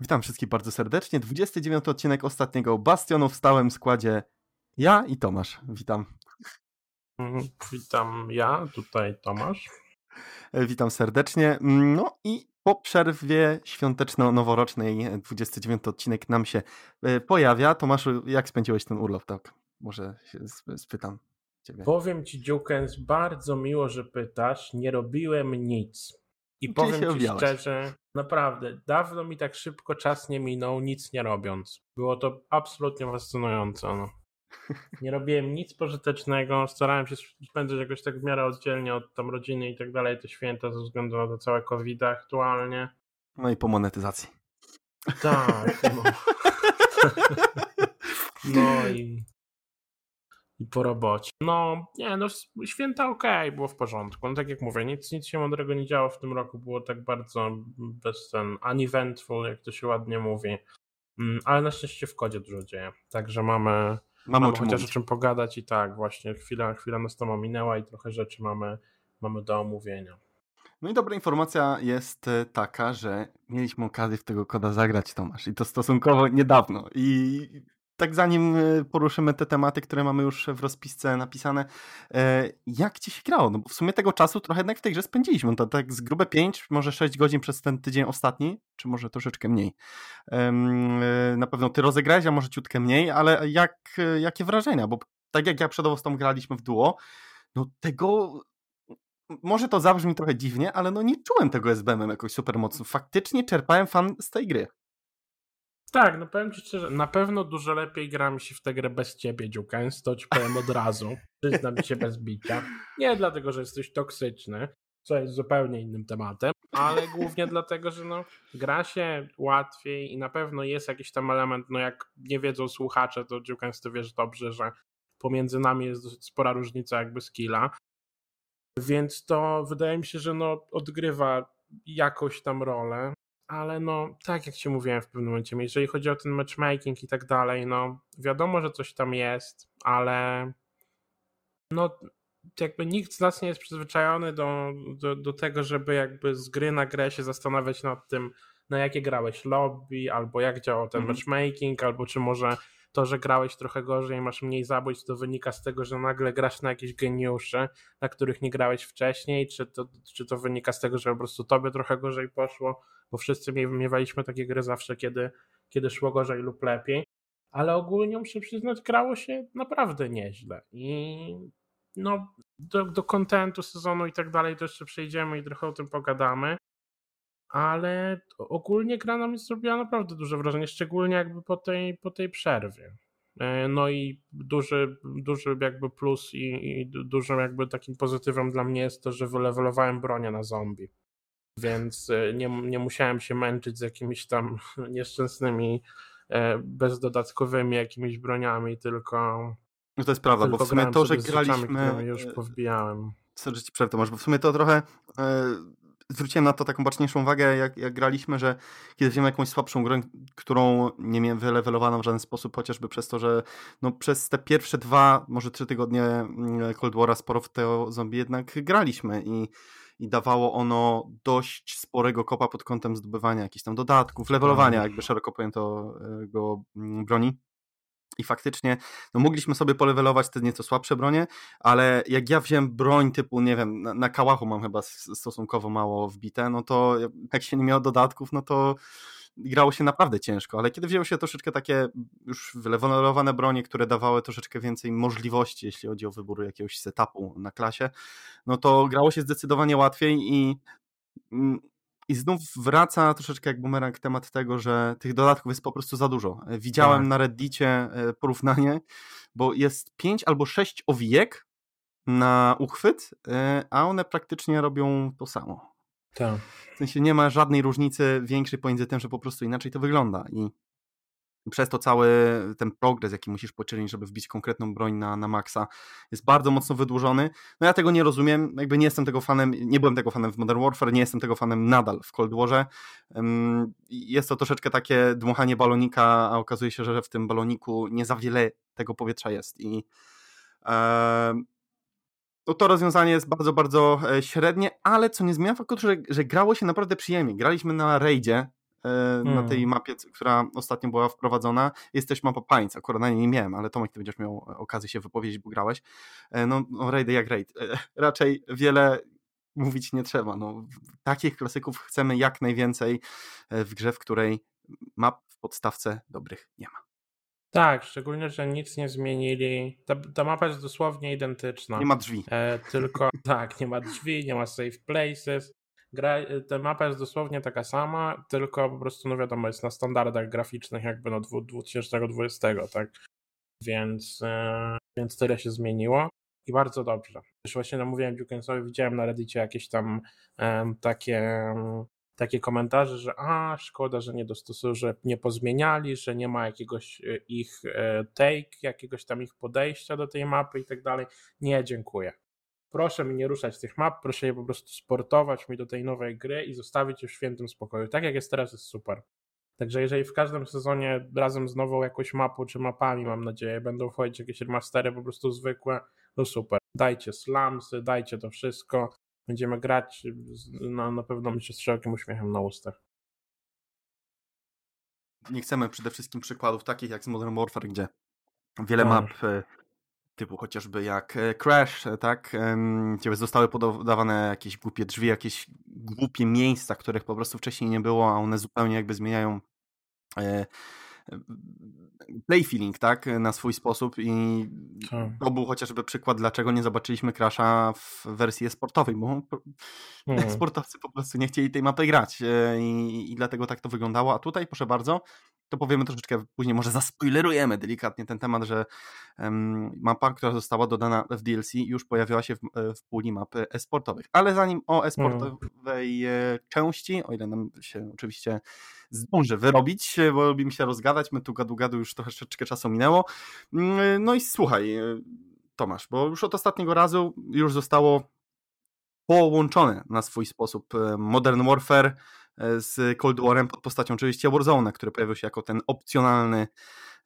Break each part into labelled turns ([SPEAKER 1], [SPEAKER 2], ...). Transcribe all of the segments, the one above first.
[SPEAKER 1] Witam wszystkich bardzo serdecznie. 29 odcinek ostatniego Bastionu w stałym składzie ja i Tomasz. Witam.
[SPEAKER 2] Mhm, witam ja, tutaj Tomasz.
[SPEAKER 1] E, witam serdecznie. No i po przerwie świąteczno-noworocznej 29 odcinek nam się e, pojawia. Tomaszu, jak spędziłeś ten urlop? Tak, może się spytam ciebie.
[SPEAKER 2] Powiem ci, Dziukens, bardzo miło, że pytasz. Nie robiłem nic. I powiem ci szczerze, naprawdę, dawno mi tak szybko czas nie minął, nic nie robiąc. Było to absolutnie fascynujące. No. Nie robiłem nic pożytecznego, starałem się spędzać jakoś tak w miarę oddzielnie od tam rodziny i tak dalej, te święta ze względu na to całe covid aktualnie.
[SPEAKER 1] No i po monetyzacji.
[SPEAKER 2] Tak. No, no i i po robocie. No, nie, no święta okej, okay, było w porządku. No tak jak mówię, nic, nic się mądrego nie działo w tym roku, było tak bardzo bez ten uneventful, jak to się ładnie mówi. Mm, ale na szczęście w kodzie dużo dzieje. Także mamy, mamy, mamy chociaż o czym pogadać i tak, właśnie chwila, chwila nas tam ominęła i trochę rzeczy mamy, mamy do omówienia.
[SPEAKER 1] No i dobra informacja jest e, taka, że mieliśmy okazję w tego koda zagrać, Tomasz, i to stosunkowo niedawno. I tak zanim e, poruszymy te tematy, które mamy już w rozpisce napisane, e, jak ci się grało? No bo w sumie tego czasu trochę jednak w tej grze spędziliśmy. To tak z grube 5, może 6 godzin przez ten tydzień ostatni, czy może troszeczkę mniej. E, na pewno ty rozegrałeś, a może ciutkę mniej, ale jak, jakie wrażenia? Bo tak jak ja przed tą graliśmy w duo, no tego może to zabrzmi trochę dziwnie, ale no nie czułem tego SBM jakoś super mocno. Faktycznie czerpałem fan z tej gry.
[SPEAKER 2] Tak, no powiem ci szczerze, na pewno dużo lepiej gra mi się w tę grę bez ciebie, Dziukens, to ci powiem od razu. Przyznam się bez bicia. Nie dlatego, że jesteś toksyczny, co jest zupełnie innym tematem, ale głównie dlatego, że no, gra się łatwiej i na pewno jest jakiś tam element, no jak nie wiedzą słuchacze, to Dziukens to wiesz dobrze, że pomiędzy nami jest dosyć spora różnica jakby skilla. Więc to wydaje mi się, że no odgrywa jakoś tam rolę ale no, tak jak ci mówiłem w pewnym momencie, jeżeli chodzi o ten matchmaking i tak dalej, no wiadomo, że coś tam jest, ale no jakby nikt z nas nie jest przyzwyczajony do, do, do tego, żeby jakby z gry na grę się zastanawiać nad tym, na jakie grałeś lobby, albo jak działał ten -hmm. matchmaking, albo czy może to, że grałeś trochę gorzej, masz mniej zabójstw, to wynika z tego, że nagle grasz na jakieś geniuszy, na których nie grałeś wcześniej, czy to, czy to wynika z tego, że po prostu tobie trochę gorzej poszło, bo wszyscy miewaliśmy takie gry zawsze, kiedy, kiedy szło gorzej lub lepiej, ale ogólnie muszę przyznać, grało się naprawdę nieźle i no do, do kontentu sezonu i tak dalej to jeszcze przejdziemy i trochę o tym pogadamy, ale ogólnie gra na mnie zrobiła naprawdę duże wrażenie, szczególnie jakby po tej, po tej przerwie. E, no i duży, duży jakby plus i, i dużym jakby takim pozytywem dla mnie jest to, że wylewelowałem bronię na zombie. Więc e, nie, nie musiałem się męczyć z jakimiś tam nieszczęsnymi, e, bezdodatkowymi jakimiś broniami, tylko.
[SPEAKER 1] No to jest prawda, bo w sumie to, że graliśmy.
[SPEAKER 2] Rzeczami, już powbijałem.
[SPEAKER 1] Co, że ci przerwę, bo w sumie to trochę zwróciłem na to taką baczniejszą uwagę, jak, jak graliśmy, że kiedy wziąłem jakąś słabszą grę, którą nie miałem wylewelowaną w żaden sposób, chociażby przez to, że no, przez te pierwsze dwa, może trzy tygodnie mm, Cold War'a sporo w te zombie jednak graliśmy i, i dawało ono dość sporego kopa pod kątem zdobywania jakichś tam dodatków, levelowania jakby szeroko pojętego mm, broni. I faktycznie no mogliśmy sobie polewelować te nieco słabsze bronie, ale jak ja wziąłem broń typu, nie wiem, na, na kałachu mam chyba stosunkowo mało wbite, no to jak się nie miało dodatków, no to grało się naprawdę ciężko, ale kiedy wzięło się troszeczkę takie już wylewelowane bronie, które dawały troszeczkę więcej możliwości, jeśli chodzi o wybór jakiegoś setupu na klasie, no to grało się zdecydowanie łatwiej i mm, i znów wraca troszeczkę jak bumerang temat tego, że tych dodatków jest po prostu za dużo. Widziałem tak. na Reddicie e, porównanie, bo jest 5 albo 6 owijek na uchwyt, e, a one praktycznie robią to samo.
[SPEAKER 2] Tak.
[SPEAKER 1] W sensie nie ma żadnej różnicy większej pomiędzy tym, że po prostu inaczej to wygląda. I przez to cały ten progres, jaki musisz poczynić, żeby wbić konkretną broń na, na maksa, jest bardzo mocno wydłużony. No ja tego nie rozumiem, jakby nie jestem tego fanem, nie byłem tego fanem w Modern Warfare, nie jestem tego fanem nadal w Cold Warze. Jest to troszeczkę takie dmuchanie balonika, a okazuje się, że w tym baloniku nie za wiele tego powietrza jest i no to rozwiązanie jest bardzo, bardzo e, średnie, ale co nie zmienia faktu, że, że grało się naprawdę przyjemnie. Graliśmy na raidzie, hmm. na tej hmm. mapie, która ostatnio była wprowadzona, jest też mapa Pines, akurat na niej nie miałem, ale Tomek, ty będziesz miał okazję się wypowiedzieć, bo grałeś. No, no raidy jak raid. Raczej wiele mówić nie trzeba. No, takich klasyków chcemy jak najwięcej w grze, w której map w podstawce dobrych nie ma.
[SPEAKER 2] Tak, szczególnie, że nic nie zmienili. Ta, ta mapa jest dosłownie identyczna.
[SPEAKER 1] Nie ma drzwi.
[SPEAKER 2] E, tylko tak, nie ma drzwi, nie ma safe places. Gra, ta mapa jest dosłownie taka sama, tylko po prostu, no wiadomo, jest na standardach graficznych jakby no 2020, tak? Więc, e, więc tyle się zmieniło i bardzo dobrze. Już właśnie namówiłem Dukensowi, widziałem na Reddicie jakieś tam e, takie takie komentarze, że a, szkoda, że nie dostosują, że nie pozmieniali, że nie ma jakiegoś e, ich e, take, jakiegoś tam ich podejścia do tej mapy i tak dalej. Nie, dziękuję. Proszę mi nie ruszać tych map, proszę je po prostu sportować mi do tej nowej gry i zostawić je w świętym spokoju. Tak jak jest teraz, jest super. Także jeżeli w każdym sezonie razem z nową jakąś mapą czy mapami, mam nadzieję, będą wchodzić jakieś remastery po prostu zwykłe, no super. Dajcie slumsy, dajcie to wszystko będziemy grać na, na pewno myślę z szerokim uśmiechem na ustach.
[SPEAKER 1] Nie chcemy przede wszystkim przykładów takich jak z Modern Warfare, gdzie wiele tak. map e, typu chociażby jak e, Crash, e, tak, gdzie zostały podawane jakieś głupie drzwi, jakieś głupie miejsca, których po prostu wcześniej nie było, a one zupełnie jakby zmieniają play feeling, tak, na swój sposób i tak. to był chociażby przykład, dlaczego nie zobaczyliśmy Crasha w wersji sportowej, bo hmm. sportowcy po prostu nie chcieli tej mapy grać e, i, i dlatego tak to wyglądało, a tutaj proszę bardzo, to powiemy troszeczkę później, może zaspoilerujemy delikatnie ten temat, że um, mapa, która została dodana w DLC już pojawiła się w, e, w puli mapy esportowych. Ale zanim o esportowej hmm. części, o ile nam się oczywiście zdąży wyrobić, bo lubimy się rozgadać, my tu gadu gadu już troszeczkę czasu minęło. Mm, no i słuchaj, Tomasz, bo już od ostatniego razu już zostało połączone na swój sposób Modern Warfare E, z Cold Warem pod postacią oczywiście Warzone, który pojawił się jako ten opcjonalny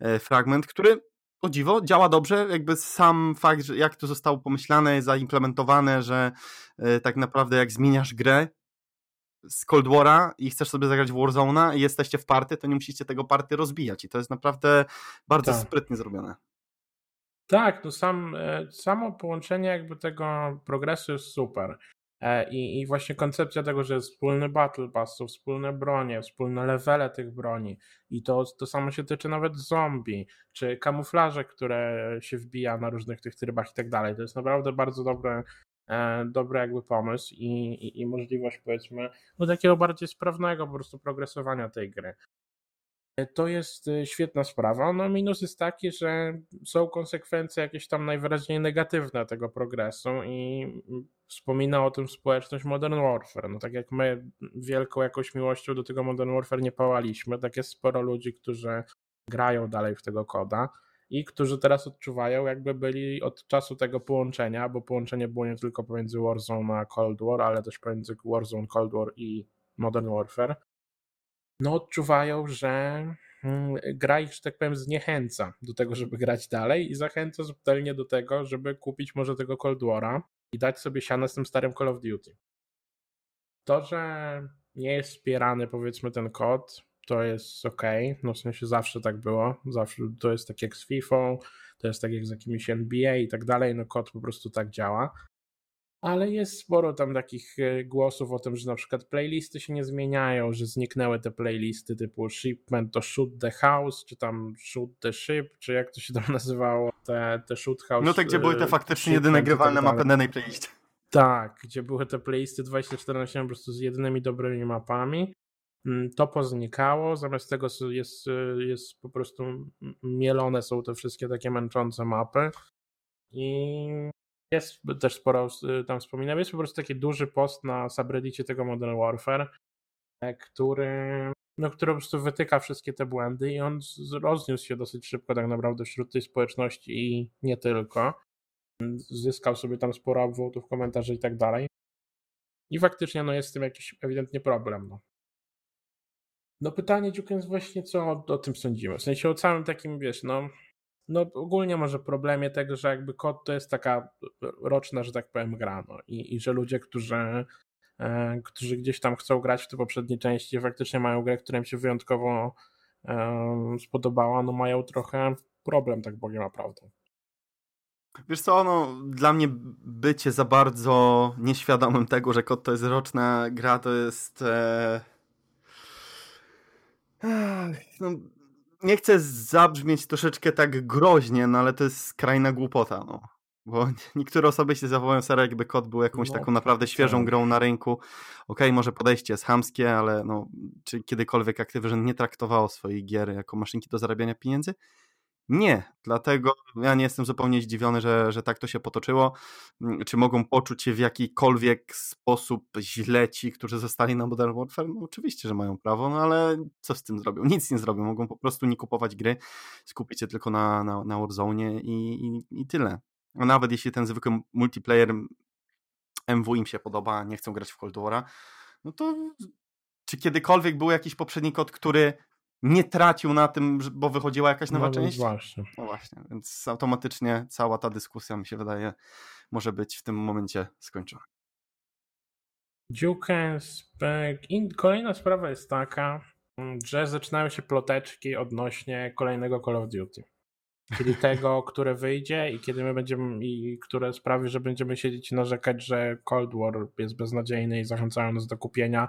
[SPEAKER 1] e, fragment, który o dziwo działa dobrze, jakby sam fakt, że jak to zostało pomyślane, zaimplementowane, że e, tak naprawdę jak zmieniasz grę z Cold War'a i chcesz sobie zagrać w Warzone'a i jesteście w party, to nie musicie tego party rozbijać i to jest naprawdę bardzo tak. sprytnie zrobione.
[SPEAKER 2] Tak, to sam, samo połączenie jakby tego progresu jest super. E, I, I właśnie koncepcja tego, że jest wspólny Battle Pass, są wspólne bronie, wspólne levele tych broni i to, to samo się tyczy nawet zombie, czy kamuflaże, które się wbija na różnych tych trybach i tak dalej. To jest naprawdę bardzo dobry, e, dobry jakby pomysł i, i, i możliwość powiedzmy no takiego bardziej sprawnego po prostu progresowania tej gry. To jest y, świetna sprawa. No minus jest taki, że są konsekwencje jakieś tam najwyraźniej negatywne tego progresu i wspomina o tym społeczność Modern Warfare. No tak jak my wielką jakąś miłością do tego Modern Warfare nie pałaliśmy, tak jest sporo ludzi, którzy grają dalej w tego koda i którzy teraz odczuwają, jakby byli od czasu tego połączenia, bo połączenie było nie tylko pomiędzy Warzone a Cold War, ale też pomiędzy Warzone, Cold War i Modern Warfare no odczuwają, że mm, gra ich, że tak powiem, zniechęca do tego, żeby grać dalej i zachęca subtelnie do tego, żeby kupić może tego Cold War'a i dać sobie sianę z tym starym Call of Duty. To, że nie jest wspierany powiedzmy ten kod, to jest ok, no w sensie zawsze tak było, zawsze to jest tak jak z FIFA, to jest tak jak z jakimiś NBA i tak dalej, no kod po prostu tak działa ale jest sporo tam takich e, głosów o tym, że na przykład playlisty się nie zmieniają, że zniknęły te playlisty typu shipment to shoot the house, czy tam shoot the ship, czy jak to się tam nazywało, te, te shoot house.
[SPEAKER 1] No tak, gdzie były te e, faktycznie jedyne grywalne tak mapy na danej playliście.
[SPEAKER 2] Tak, gdzie były te playlisty 2014 po prostu z jedynymi dobrymi mapami. Mm, to poznikało, zamiast tego jest, e, jest po prostu mielone są te wszystkie takie męczące mapy. I jest też sporo y, tam wspominam. Jest po prostu taki duży post na subreddicie tego Modern Warfare, e, który, no, który po prostu wytyka wszystkie te błędy i on rozniósł się dosyć szybko tak naprawdę wśród tej społeczności i nie tylko. Zyskał sobie tam sporo obwodów, komentarzy i tak dalej. I faktycznie no, jest z tym jakiś ewidentnie problem. No. No pytanie, Dziuken, jest właśnie co o, o, tym sądzimy. W sensie o całym takim, wiesz, no no ogólnie może problemie tego, że jakby kod to jest taka roczna, że tak powiem, gra, no. I, i że ludzie, którzy e, którzy gdzieś tam chcą grać w te poprzednie części faktycznie mają grę, która im się wyjątkowo e, spodobała, no mają trochę problem, tak bogiem naprawdę.
[SPEAKER 1] Wiesz co, no, dla mnie bycie za bardzo nieświadomym tego, że kod to jest roczna gra, to jest... E... No, nie chcę zabrzmieć troszeczkę tak groźnie, no ale to jest skrajna głupota, no. Bo niektóre osoby się zachowują serio, jakby kod był jakąś no, taką naprawdę świeżą tak. grą na rynku. Okej, okay, może podejście jest hamskie, ale no, czy kiedykolwiek Activision nie traktowało swoich gier jako maszynki do zarabiania pieniędzy? Nie, dlatego ja nie jestem zupełnie zdziwiony, że, że tak to się potoczyło. Mm, czy mogą poczuć się w jakikolwiek sposób źle ci, którzy zostali na Modern Warfare? No oczywiście, że mają prawo, no ale co z tym zrobią? Nic nie zrobią. Mogą po prostu nie kupować gry, skupić się tylko na, na, na Warzone i, i, i tyle. Nawet jeśli ten zwykły multiplayer MW im się podoba, nie chcą grać w Cold War'a, no to czy kiedykolwiek był jakiś poprzedni kod, który nie tracił na tym, bo wychodziła jakaś nowa no, część.
[SPEAKER 2] Właśnie.
[SPEAKER 1] No właśnie, więc automatycznie cała ta dyskusja mi się wydaje może być w tym momencie skończona.
[SPEAKER 2] Duke Kolejna sprawa jest taka, że zaczynają się ploteczki odnośnie kolejnego Call of Duty. Czyli tego, które wyjdzie i kiedy my będziemy, i które sprawi, że będziemy siedzieć i narzekać, że Cold War jest beznadziejny i zachęcają nas do kupienia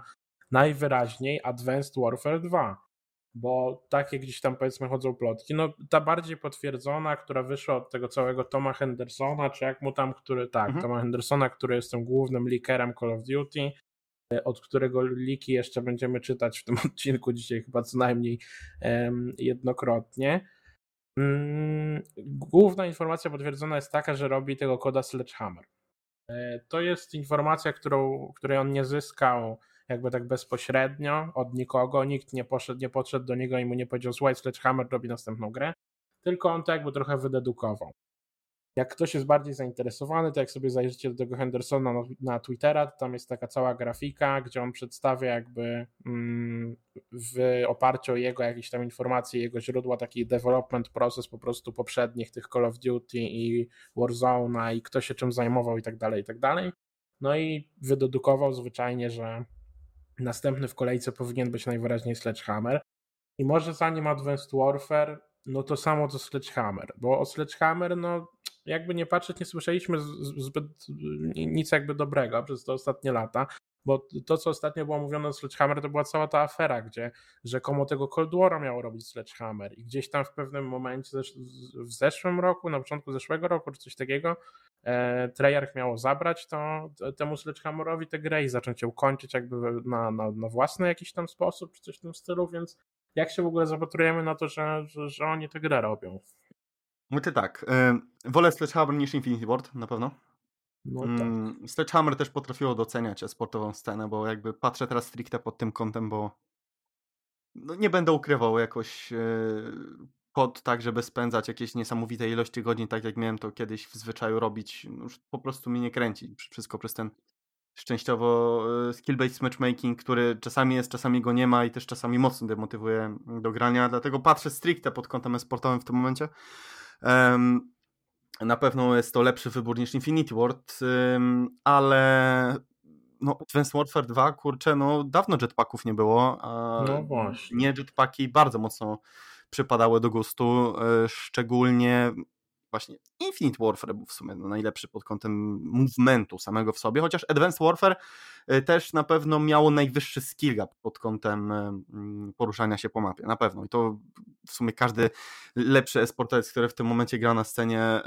[SPEAKER 2] najwyraźniej Advanced Warfare 2 bo takie gdzieś tam powiedzmy chodzą plotki. No ta bardziej potwierdzona, która wyszła od tego całego Toma Hendersona, czy jak mu tam, który, tak, mhm. Toma Hendersona, który jest tym głównym leakerem Call of Duty, e, od którego liki jeszcze będziemy czytać w tym odcinku dzisiaj chyba co najmniej um, jednokrotnie. Um, główna informacja potwierdzona jest taka, że robi tego koda Sledgehammer. E, to jest informacja, którą, której on nie zyskał jakby tak bezpośrednio od nikogo, nikt nie poszedł, nie podszedł do niego i mu nie powiedział, słuchaj, Sledgehammer robi następną grę, tylko on to jakby trochę wydedukował. Jak ktoś jest bardziej zainteresowany, to jak sobie zajrzycie do tego Hendersona na, Twittera, to tam jest taka cała grafika, gdzie on przedstawia jakby mm, w oparciu o jego jakieś tam informacje, jego źródła, taki development proces po prostu poprzednich tych Call of Duty i Warzone i kto się czym zajmował i tak dalej, i tak dalej. No i wydedukował zwyczajnie, że Następny w kolejce powinien być najwyraźniej Sledgehammer. I może zanim Advanced Warfare, no to samo co Sledgehammer, bo o Sledgehammer, no jakby nie patrzeć, nie słyszeliśmy zbyt nic jakby dobrego przez te ostatnie lata, bo to, co ostatnio było mówione o Sledgehammer, to była cała ta afera, gdzie rzekomo tego Cold War'a miało robić Sledgehammer i gdzieś tam w pewnym momencie, w zeszłym roku, na początku zeszłego roku, czy coś takiego, Treyarch miało zabrać to, temu Sledgehammerowi tę grę i zacząć ją kończyć jakby na, na, na własny jakiś tam sposób, czy coś w tym stylu, więc jak się w ogóle zapatrujemy na to, że, że, że oni tę grę robią?
[SPEAKER 1] Mówię tak, y, wolę Sledgehammer niż Infinity Ward, na pewno. No tak. Mm, Sledgehammer też potrafiło doceniać sportową scenę, bo jakby patrzę teraz stricte pod tym kątem, bo no nie będę ukrywał jakoś yy, pod tak, żeby spędzać jakieś niesamowite ilości godzin, tak jak miałem to kiedyś w zwyczaju robić. No już po prostu mnie nie kręci. Wszystko przez ten szczęściowo e, skill-based matchmaking, który czasami jest, czasami go nie ma i też czasami mocno demotywuje do grania, dlatego patrzę stricte pod kątem sportowym w tym momencie. Um, na pewno jest to lepszy wybór niż Infinity Ward, ale no, Advanced Warfare 2, kurczę, no dawno jetpacków nie było. A no właśnie. Nie jetpacki bardzo mocno przypadały do gustu, e, szczególnie właśnie Infinite Warfare był w sumie najlepszy pod kątem movementu samego w sobie, chociaż Advanced Warfare y, też na pewno miało najwyższy skill gap pod kątem y, mm, poruszania się po mapie, na pewno. I to w sumie każdy lepszy esportowiec, który w tym momencie gra na scenie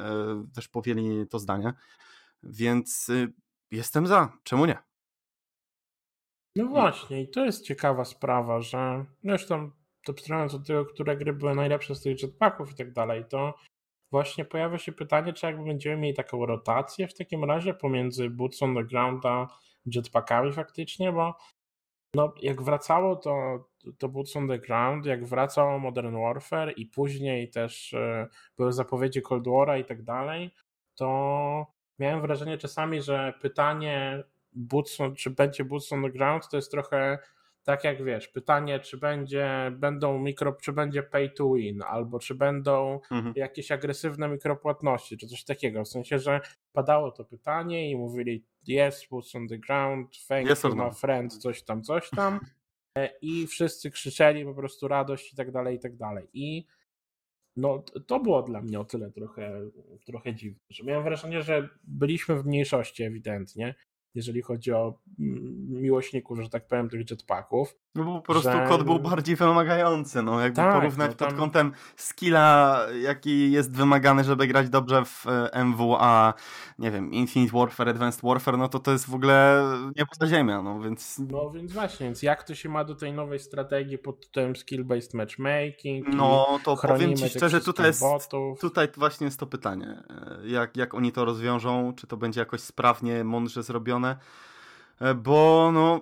[SPEAKER 1] y, też powieli to zdanie, więc jestem za, czemu nie?
[SPEAKER 2] No właśnie i to jest ciekawa sprawa, że zresztą abstrahując od tego, które gry były najlepsze z tych jetpacków i tak dalej, to właśnie pojawia się pytanie, czy jakby będziemy mieli taką rotację w takim razie pomiędzy Boots on the Ground a jetpackami faktycznie, bo no, jak wracało to, to Boots on the Ground, jak wracało Modern Warfare i później też y, były zapowiedzi Cold War'a i tak dalej, to miałem wrażenie czasami, że pytanie Boots on, czy będzie Boots on the Ground to jest trochę tak jak wiesz, pytanie, czy będzie, będą mikro, czy będzie pay to win, albo czy będą mhm. jakieś agresywne mikropłatności, czy coś takiego. W sensie, że padało to pytanie i mówili yes, boots on the ground, thank yes you, no. my friend, coś tam, coś tam. E, I wszyscy krzyczeli po prostu radość i tak dalej, i tak dalej. I no, to było dla mnie o tyle trochę, trochę dziwne, że miałem wrażenie, że byliśmy w mniejszości ewidentnie jeżeli chodzi o mm, miłośników, że tak powiem, tych jetpacków.
[SPEAKER 1] No bo po prostu że... kod był bardziej wymagający, no jakby tak, porównać no tam... pod kątem skilla, jaki jest wymagany, żeby grać dobrze w e, MWA, nie wiem, Infinite Warfare, Advanced Warfare, no to to jest w ogóle nie poza ziemia, no więc...
[SPEAKER 2] No więc właśnie, więc jak to się ma do tej nowej strategii pod tytułem skill-based matchmaking?
[SPEAKER 1] No to powiem ci szczerze, tutaj jest, tutaj właśnie jest to pytanie, e, jak, jak oni to rozwiążą, czy to będzie jakoś sprawnie, mądrze zrobione, e, bo no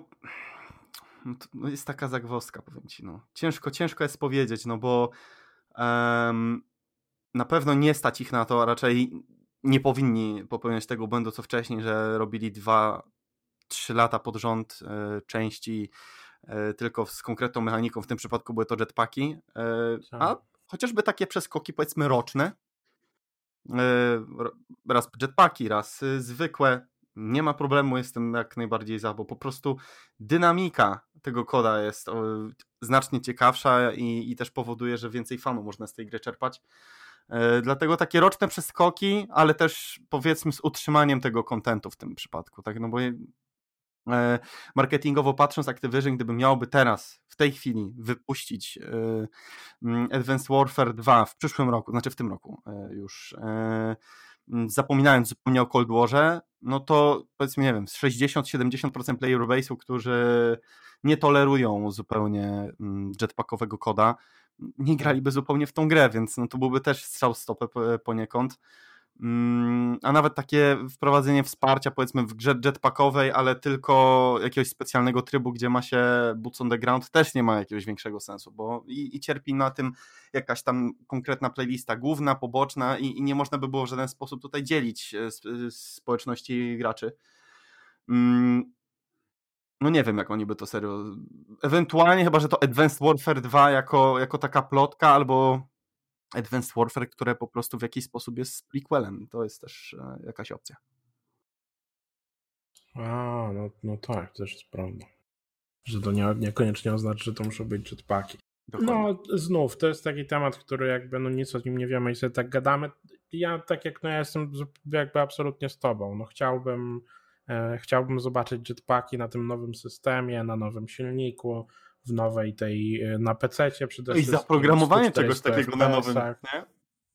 [SPEAKER 1] no, no jest taka zagwozdka, powiem ci. No. Ciężko, ciężko jest powiedzieć, no bo um, na pewno nie stać ich na to, a raczej nie powinni popełniać tego błędu, co wcześniej, że robili dwa, trzy lata pod rząd e, części e, tylko z konkretną mechaniką, w tym przypadku były to jetpacki, e, a chociażby takie przeskoki powiedzmy roczne, raz jetpacki, raz y, zwykłe, nie ma problemu, jestem jak najbardziej za, bo po prostu dynamika tego koda jest znacznie ciekawsza i, i też powoduje, że więcej fanu można z tej gry czerpać. E, dlatego takie roczne przeskoki, ale też powiedzmy z utrzymaniem tego kontentu w tym przypadku, tak, no bo e, marketingowo patrząc Activision, gdyby miałoby teraz, w tej chwili wypuścić e, mm, Advanced Warfare 2 w przyszłym roku, znaczy w tym roku już zapominając zupełnie o Cold Warze, no to powiedzmy, nie wiem, 60-70% player base'u, którzy nie tolerują zupełnie jetpackowego koda, nie graliby zupełnie w tą grę, więc no to byłby też strzał stopę poniekąd. Mm, a nawet takie wprowadzenie wsparcia powiedzmy w grze jetpackowej, ale tylko jakiegoś specjalnego trybu, gdzie ma się boots on the ground też nie ma jakiegoś większego sensu, bo i, i cierpi na tym jakaś tam konkretna playlista główna, poboczna i, i, nie można by było w żaden sposób tutaj dzielić e, e, społeczności graczy. Mm, no nie wiem, jak oni by to serio. Ewentualnie chyba, że to Advanced Warfare 2 jako, jako taka plotka, albo Advanced Warfare, które po prostu w jakiś sposób jest prequelem. To jest też e, jakaś opcja.
[SPEAKER 2] A, no, no tak, to też jest prawda. Że to nie, niekoniecznie oznacza, że to muszą być jetpacki. Dokładnie. No, znów, to jest taki temat, który jakby no nic o nim nie wiemy i sobie tak gadamy. Ja tak jak no ja jestem jakby absolutnie z tobą. No chciałbym, e, chciałbym zobaczyć jetpacki na tym nowym systemie, na nowym silniku, w nowej tej, e, na PC przede
[SPEAKER 1] wszystkim. I zaprogramowanie czegoś takiego na nowym, nie?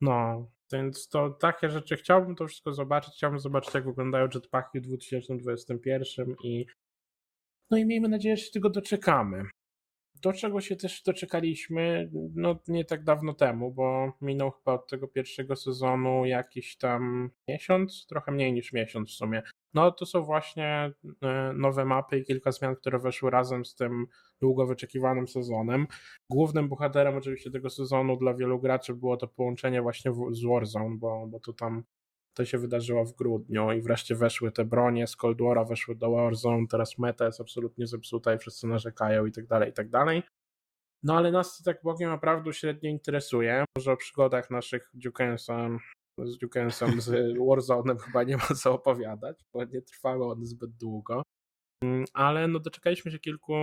[SPEAKER 2] No, więc to takie rzeczy chciałbym to wszystko zobaczyć. Chciałbym zobaczyć, jak wyglądają jetpacki w 2021 i no i miejmy nadzieję, że się tego doczekamy. Do czego się też doczekaliśmy, no nie tak dawno temu, bo minął chyba od tego pierwszego sezonu jakiś tam miesiąc, trochę mniej niż miesiąc w sumie. No to są właśnie e, nowe mapy i kilka zmian, które weszły razem z tym długo wyczekiwanym sezonem. Głównym bohaterem oczywiście tego sezonu dla wielu graczy było to połączenie właśnie z Warzone, bo, bo to tam to się wydarzyło w grudniu i wreszcie weszły te bronie z Cold War'a, weszły do Warzone, teraz meta jest absolutnie zepsuta i wszyscy narzekają i tak dalej, i tak dalej. No ale nas tak Bogiem naprawdę średnio interesuje. Może o przygodach naszych Dukensem z Dukensem, z Warzone'em chyba nie ma co opowiadać, bo nie trwały one zbyt długo. Mm, ale no doczekaliśmy się kilku,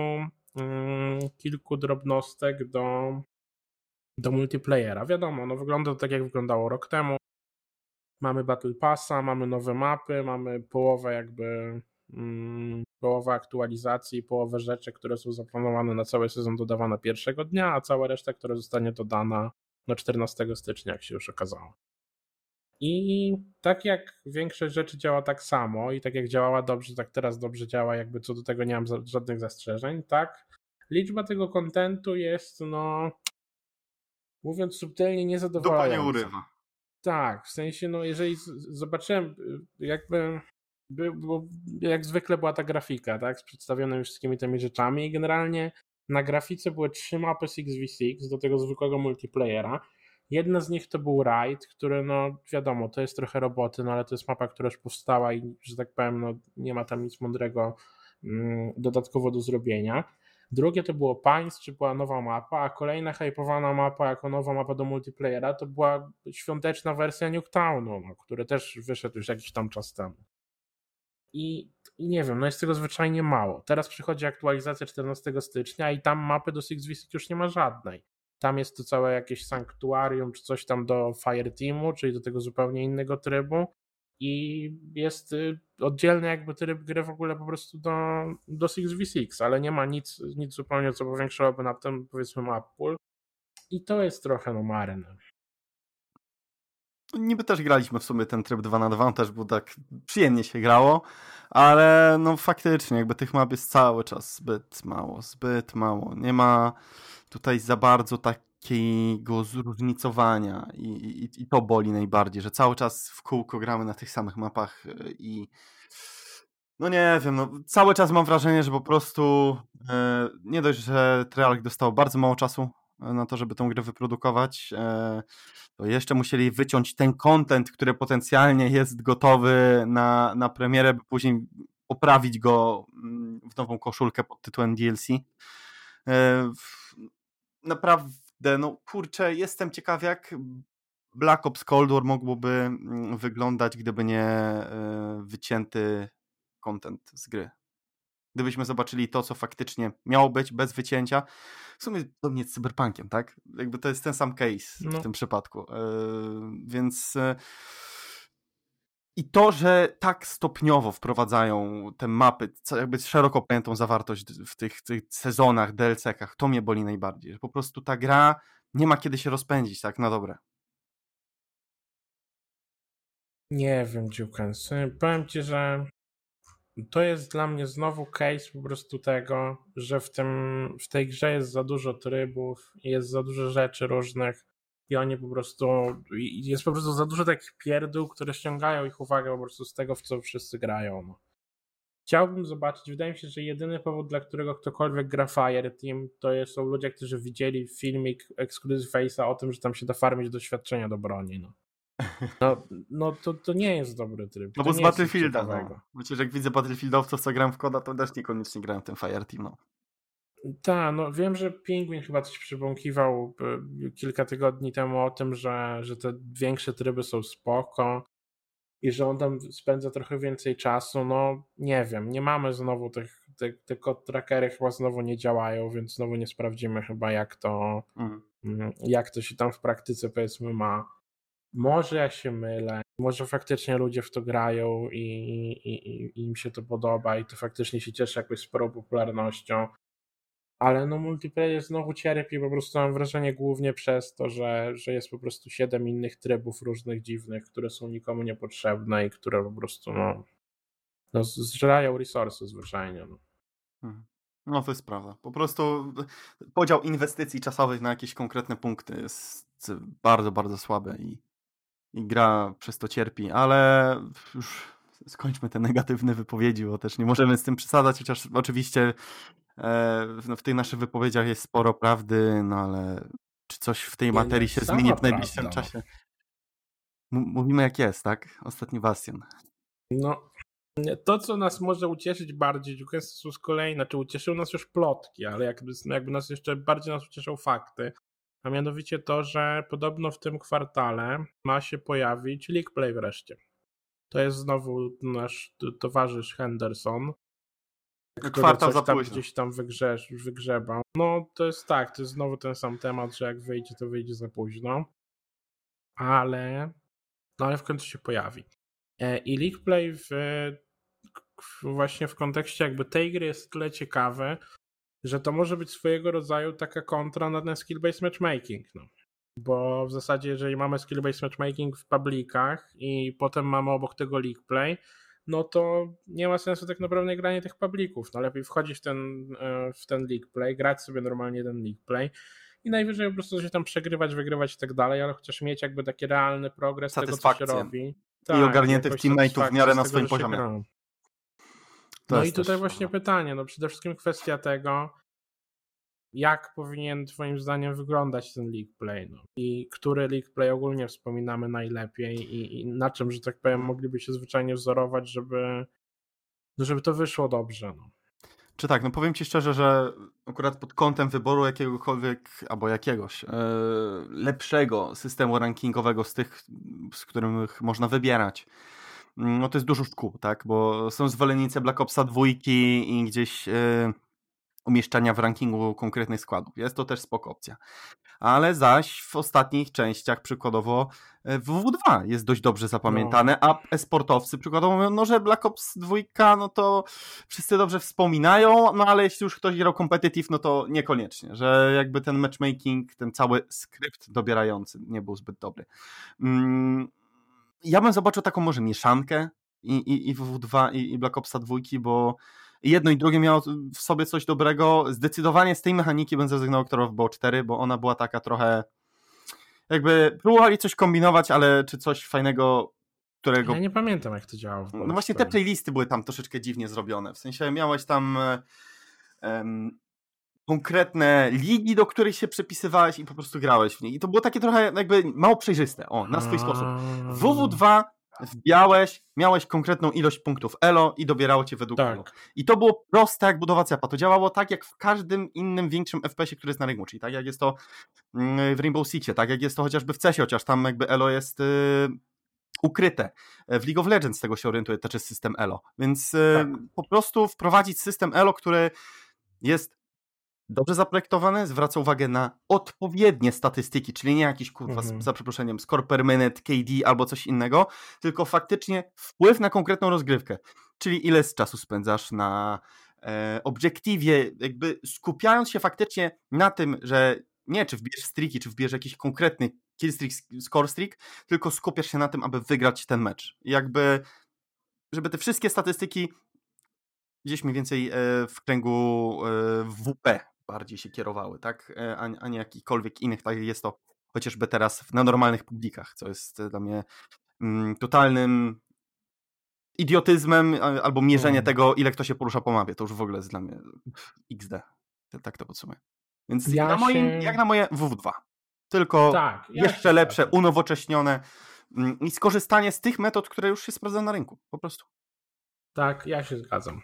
[SPEAKER 2] mm, kilku drobnostek do, do multiplayera. Wiadomo, no wygląda to tak jak wyglądało rok temu. Mamy Battle Passa, mamy nowe mapy, mamy połowę jakby mm, połowę aktualizacji, połowę rzeczy, które są zaplanowane na cały sezon dodawane pierwszego dnia, a cała reszta, która zostanie dodana na 14 stycznia, jak się już okazało. I tak jak większość rzeczy działa tak samo i tak jak działała dobrze, tak teraz dobrze działa, jakby co do tego nie mam żadnych zastrzeżeń, tak? Liczba tego kontentu jest, no, mówiąc subtelnie, niezadowalająca.
[SPEAKER 1] Dupa nie urywa.
[SPEAKER 2] Tak, w sensie, no, jeżeli zobaczyłem, y, jakby, bo jak zwykle była ta grafika, tak, z przedstawionymi wszystkimi tymi rzeczami i generalnie na grafice były trzy mapy 6v6 do tego zwykłego multiplayera Jedna z nich to był Raid, który no wiadomo, to jest trochę roboty, no ale to jest mapa, która już powstała i że tak powiem, no nie ma tam nic mądrego mm, dodatkowo do zrobienia. Drugie to było Pines, czy była nowa mapa, a kolejna hypowana mapa jako nowa mapa do multiplayera to była świąteczna wersja Nuketownu, no, który też wyszedł już jakiś tam czas temu. I, I, nie wiem, no jest tego zwyczajnie mało. Teraz przychodzi aktualizacja 14 stycznia i tam mapy do 6v6 już nie ma żadnej. Tam jest to całe jakieś sanktuarium, czy coś tam do Fireteamu, czyli do tego zupełnie innego trybu i jest y, oddzielny jakby tryb gry w ogóle po prostu do, do 6v6, ale nie ma nic, nic zupełnie, co powiększyłoby na tym powiedzmy map pool i to jest trochę no marne.
[SPEAKER 1] Niby też graliśmy w sumie ten tryb 2 na 2, też było tak przyjemnie się grało, ale no faktycznie jakby tych map jest cały czas zbyt mało, zbyt mało. Nie ma tutaj za bardzo tak takiego zróżnicowania i, i, i, to boli najbardziej, że cały czas w kółko gramy na tych samych mapach e, i no nie wiem, no, cały czas mam wrażenie, że po prostu e, nie dość, że Treyarch dostał bardzo mało czasu e, na to, żeby tę grę wyprodukować, e, to jeszcze musieli wyciąć ten content, który potencjalnie jest gotowy na, na premierę, by później poprawić go mm, w nową koszulkę pod tytułem DLC. E, naprawdę no kurczę, jestem ciekaw jak Black Ops Cold War mógłby mm, wyglądać, gdyby nie e, wycięty content z gry. Gdybyśmy zobaczyli to, co faktycznie miało być bez wycięcia. W sumie to nie z cyberpunkiem, tak? Jakby to jest ten sam case no. w tym przypadku. Yy, więc yy, i to, że tak stopniowo wprowadzają te mapy, jakby szeroko pojętą zawartość w tych, tych sezonach, DLC-kach, to mnie boli najbardziej. Że po prostu ta gra nie ma kiedy się rozpędzić tak na dobre.
[SPEAKER 2] Nie wiem, Dziukens. Powiem ci, że to jest dla mnie znowu case po prostu tego, że w, tym, w tej grze jest za dużo trybów, jest za dużo rzeczy różnych i oni po prostu, jest po prostu za dużo takich pierdół, które ściągają ich uwagę po prostu z tego, w co wszyscy grają. No. Chciałbym zobaczyć, wydaje mi się, że jedyny powód, dla którego ktokolwiek gra Fire Team, to są ludzie, którzy widzieli filmik Exclusive Face'a o tym, że tam się da farmić doświadczenia do broni. No. No, no to, to nie jest dobry tryb.
[SPEAKER 1] No bo z Battlefielda. No. Przecież jak widzę Battlefieldowców, co gram w koda, to też niekoniecznie grałem w ten Fire Team. No.
[SPEAKER 2] Tak, no wiem, że Penguin chyba coś przybąkiwał e, kilka tygodni temu o tym, że, że te większe tryby są spoko i że on tam spędza trochę więcej czasu. No nie wiem, nie mamy znowu tych, te, te kod trackery chyba znowu nie działają, więc znowu nie sprawdzimy chyba jak to, mhm. Jak to się tam w praktyce powiedzmy ma. Może ja się mylę, może faktycznie ludzie w to grają i, i, i, im się to podoba i to faktycznie się cieszy jakąś sporą popularnością ale no multiplayer znowu cierpi, po prostu mam wrażenie głównie przez to, że, że jest po prostu siedem innych trybów różnych dziwnych, które są nikomu niepotrzebne i które po prostu no, no zżerają resursy zwyczajnie. No.
[SPEAKER 1] Hmm. No to jest prawda. Po prostu podział inwestycji czasowych na jakieś konkretne punkty jest bardzo, bardzo słaby i, i gra przez to cierpi, ale już skończmy te negatywne wypowiedzi, bo też nie możemy z tym przesadzać, chociaż oczywiście E, no, w tych naszych wypowiedziach jest sporo prawdy, no ale czy coś w tej materii się zmieni w najbliższym prawda. czasie? M mówimy jak jest, tak? Ostatni bastion.
[SPEAKER 2] No, to, co nas może ucieszyć bardziej, są z kolei, znaczy ucieszyły nas już plotki, ale jakby, jakby nas jeszcze bardziej nas ucieszą fakty, a mianowicie to, że podobno w tym kwartale ma się pojawić League Play wreszcie. To jest znowu nasz towarzysz Henderson,
[SPEAKER 1] Kwartał za
[SPEAKER 2] tam gdzieś tam wygrze, wygrzebał. No to jest tak, to jest znowu ten sam temat, że jak wyjdzie, to wyjdzie za późno. Ale no ale w końcu się pojawi. E, I League Play w, właśnie w kontekście jakby tej gry jest tyle ciekawy, że to może być swojego rodzaju taka kontra na ten skill-based matchmaking. No. Bo w zasadzie, jeżeli mamy skill-based matchmaking w publikach i potem mamy obok tego League Play, no to nie ma sensu tak naprawdę granie tych publików. No lepiej wchodzić w ten, e, w ten league play, grać sobie normalnie ten league play i najwyżej po prostu się tam przegrywać, wygrywać i tak dalej, ale chociaż mieć jakby taki realny progres tego, co się robi.
[SPEAKER 1] Tak, I ogarniętych teammate'ów w miarę na swoim poziomie.
[SPEAKER 2] No i tutaj właśnie pytanie, no przede wszystkim kwestia tego, jak powinien Twoim zdaniem wyglądać ten League Play? No? I który League Play ogólnie wspominamy najlepiej i, i, na czym, że tak powiem, mogliby się zwyczajnie wzorować, żeby, no żeby to wyszło dobrze? No?
[SPEAKER 1] Czy tak, no powiem ci szczerze, że akurat pod kątem wyboru jakiegokolwiek, albo jakiegoś e, lepszego systemu rankingowego z tych, z których można wybierać, no to jest dużo szkół, tak, bo są zwolennicy Black Opsa dwójki i gdzieś e, umieszczania w rankingu konkretnych składów. Jest to też spoko opcja ale zaś w ostatnich częściach przykładowo e, WW2 jest dość dobrze zapamiętane, no. a esportowcy przykładowo mówią, no że Black Ops 2 no to wszyscy dobrze wspominają, no ale jeśli już ktoś grał competitive, no to niekoniecznie, że jakby ten matchmaking, ten cały skrypt dobierający nie był zbyt dobry. Mm, ja bym zobaczył taką może mieszankę i, i, i WW2 i, i Black Opsa 2, bo jedno i drugie miało w sobie coś dobrego. Zdecydowanie z tej mechaniki bym zrezygnował, która w BO 4, bo ona była taka trochę jakby próbowali coś kombinować, ale czy coś fajnego, którego...
[SPEAKER 2] Ja nie pamiętam, jak to działało.
[SPEAKER 1] no właśnie te playlisty były tam troszeczkę dziwnie zrobione. W sensie miałeś tam um, konkretne ligi, do których się przepisywałeś i po prostu grałeś w nie. I to było takie trochę jakby mało przejrzyste. O, na swój sposób. WW2 wbijałeś, miałeś konkretną ilość punktów elo i dobierało cię według tak. tego. I to było proste jak budowa cepa. To działało tak jak w każdym innym większym FPS-ie, który jest na rynku, czyli tak jak jest to mm, w Rainbow Sixie, tak jak jest to chociażby w CESie, chociaż tam jakby elo jest yy, ukryte. W League of Legends tego się orientuje też jest system elo. Więc yy, tak. po prostu wprowadzić system elo, który jest dobrze zaprojektowany, zwraca uwagę na odpowiednie statystyki, czyli nie jakiś kurwa, mhm. za przeproszeniem, score per minute, KD albo coś innego, tylko faktycznie wpływ na konkretną rozgrywkę, czyli ile z czasu spędzasz na e, obiektywie, jakby skupiając się faktycznie na tym, że nie czy wbierz streaki, czy wbierz jakiś konkretny kill streak, score streak, tylko skupiasz się na tym, aby wygrać ten mecz. jakby żeby te wszystkie statystyki gdzieś mniej więcej e, w kręgu e, WP bardziej się kierowały, tak? E, a, a nie jakichkolwiek innych, tak jest to chociażby teraz na normalnych publikach, co jest e, dla mnie mm, totalnym idiotyzmem albo mierzenie hmm. tego, ile kto się porusza po mapie. To już w ogóle jest dla mnie XD. Tak to podsumuję. Więc ja na moim, się... jak na moje WW2. Tylko tak, ja jeszcze lepsze, unowocześnione mm, i skorzystanie z tych metod, które już się sprawdzają na rynku. Po prostu.
[SPEAKER 2] Tak, ja się zgadzam.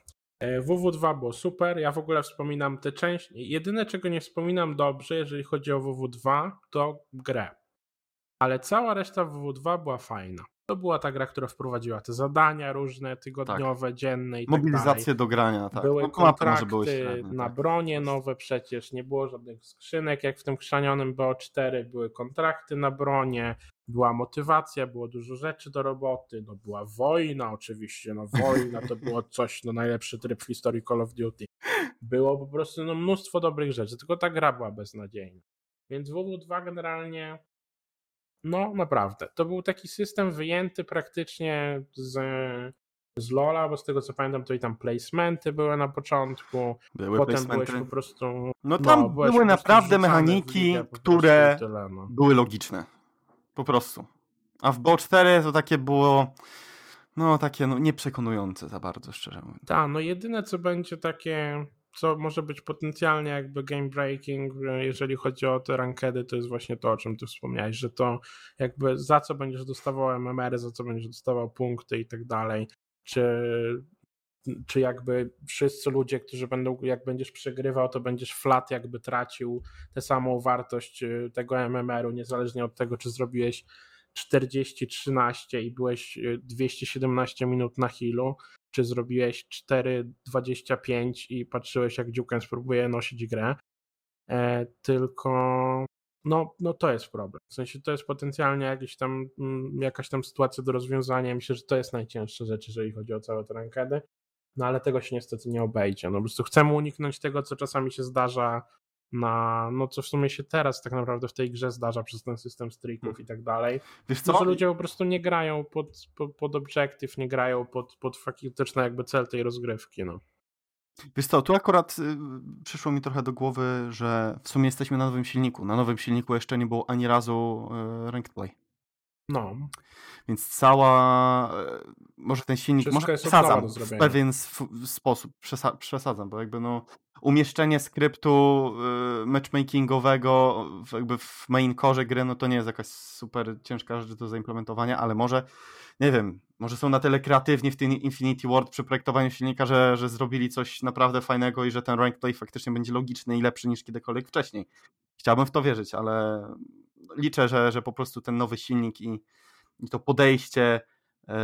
[SPEAKER 2] WW2 e, było super. Ja w ogóle wspominam tę część. Jedyne, czego nie wspominam dobrze, jeżeli chodzi o WW2, to grę. Ale cała reszta WW2 była fajna. To była ta gra, która wprowadziła te zadania różne, tygodniowe, tak. dzienne i
[SPEAKER 1] tak Mobilizację tak do grania, tak.
[SPEAKER 2] Były no, kontrakty były średnie, na tak. bronie nowe przecież, nie było żadnych skrzynek, jak w tym chrzanionym BO4 były kontrakty na bronie, była motywacja, było dużo rzeczy do roboty, no była wojna oczywiście, no wojna to było coś, no najlepszy tryb w historii Call of Duty. Było po prostu no, mnóstwo dobrych rzeczy, tylko ta gra była beznadziejna. Więc WW2 generalnie no, naprawdę. To był taki system wyjęty praktycznie z, z Lola, bo z tego co pamiętam, to i tam placementy były na początku. Były Potem placementy. byłeś po prostu.
[SPEAKER 1] No tam no, były naprawdę mechaniki, które tyle, no. były logiczne. Po prostu. A w BO4 to takie było. No, takie no, nieprzekonujące za bardzo, szczerze mówiąc.
[SPEAKER 2] Tak, no jedyne co będzie takie co może być potencjalnie jakby game breaking, jeżeli chodzi o te rankedy, to jest właśnie to, o czym ty wspomniałeś, że to jakby za co będziesz dostawał MMR, za co będziesz dostawał punkty i tak dalej, czy, czy jakby wszyscy ludzie, którzy będą, jak będziesz przegrywał, to będziesz flat jakby tracił tę samą wartość y, tego MMR-u, niezależnie od tego, czy zrobiłeś 40-13 i byłeś 217 y, minut na healu, czy zrobiłeś 4.25 i patrzyłeś, jak Dziuken spróbuje nosić grę, e, tylko no, no to jest problem. W sensie to jest potencjalnie jakiś tam, mm, jakaś tam sytuacja do rozwiązania. Myślę, że to jest najcięższa rzecz, jeżeli chodzi o całe te rankedy. No ale tego się niestety nie obejdzie. No po prostu chcemy uniknąć tego, co czasami się zdarza na, no co w sumie się teraz tak naprawdę w tej grze zdarza przez ten system streaków hmm. i tak dalej. Wiesz co? Że ludzie po prostu nie grają pod, pod, pod obiektyw, nie grają pod, pod faktyczny jakby cel tej rozgrywki, no.
[SPEAKER 1] Wiesz co, tu akurat y, przyszło mi trochę do głowy, że w sumie jesteśmy na nowym silniku. Na nowym silniku jeszcze nie było ani razu y, ranked play.
[SPEAKER 2] No.
[SPEAKER 1] Więc cała, y, może ten silnik, Wszystko może przesadzam w pewien sposób, przesa przesadzam, bo jakby no umieszczenie skryptu y, matchmakingowego w, jakby w main core gry, no to nie jest jakaś super ciężka rzecz do zaimplementowania, ale może, nie wiem, może są na tyle kreatywni w tym Infinity Ward przy projektowaniu silnika, że, że zrobili coś naprawdę fajnego i że ten rank tutaj faktycznie będzie logiczny i lepszy niż kiedykolwiek wcześniej. Chciałbym w to wierzyć, ale liczę, że, że po prostu ten nowy silnik i, i to podejście yy,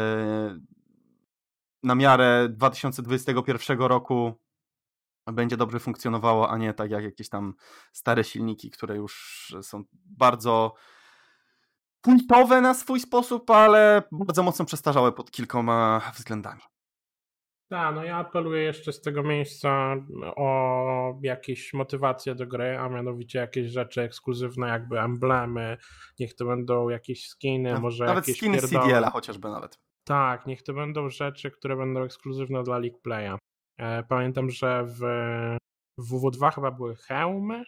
[SPEAKER 1] na miarę 2021 roku będzie dobrze funkcjonowało, a nie tak jak jakieś tam stare silniki, które już są bardzo kultowe na swój sposób, ale bardzo mocno przestarzałe pod kilkoma względami.
[SPEAKER 2] Tak, no ja apeluję jeszcze z tego miejsca o jakieś motywacje do gry, a mianowicie jakieś rzeczy ekskluzywne, jakby emblemy, niech to będą jakieś skiny, no, może
[SPEAKER 1] nawet
[SPEAKER 2] jakieś
[SPEAKER 1] skiny CDL-a chociażby nawet.
[SPEAKER 2] Tak, niech to będą rzeczy, które będą ekskluzywne dla League Playa. E, pamiętam, że w, w WW2 chyba były hełmy.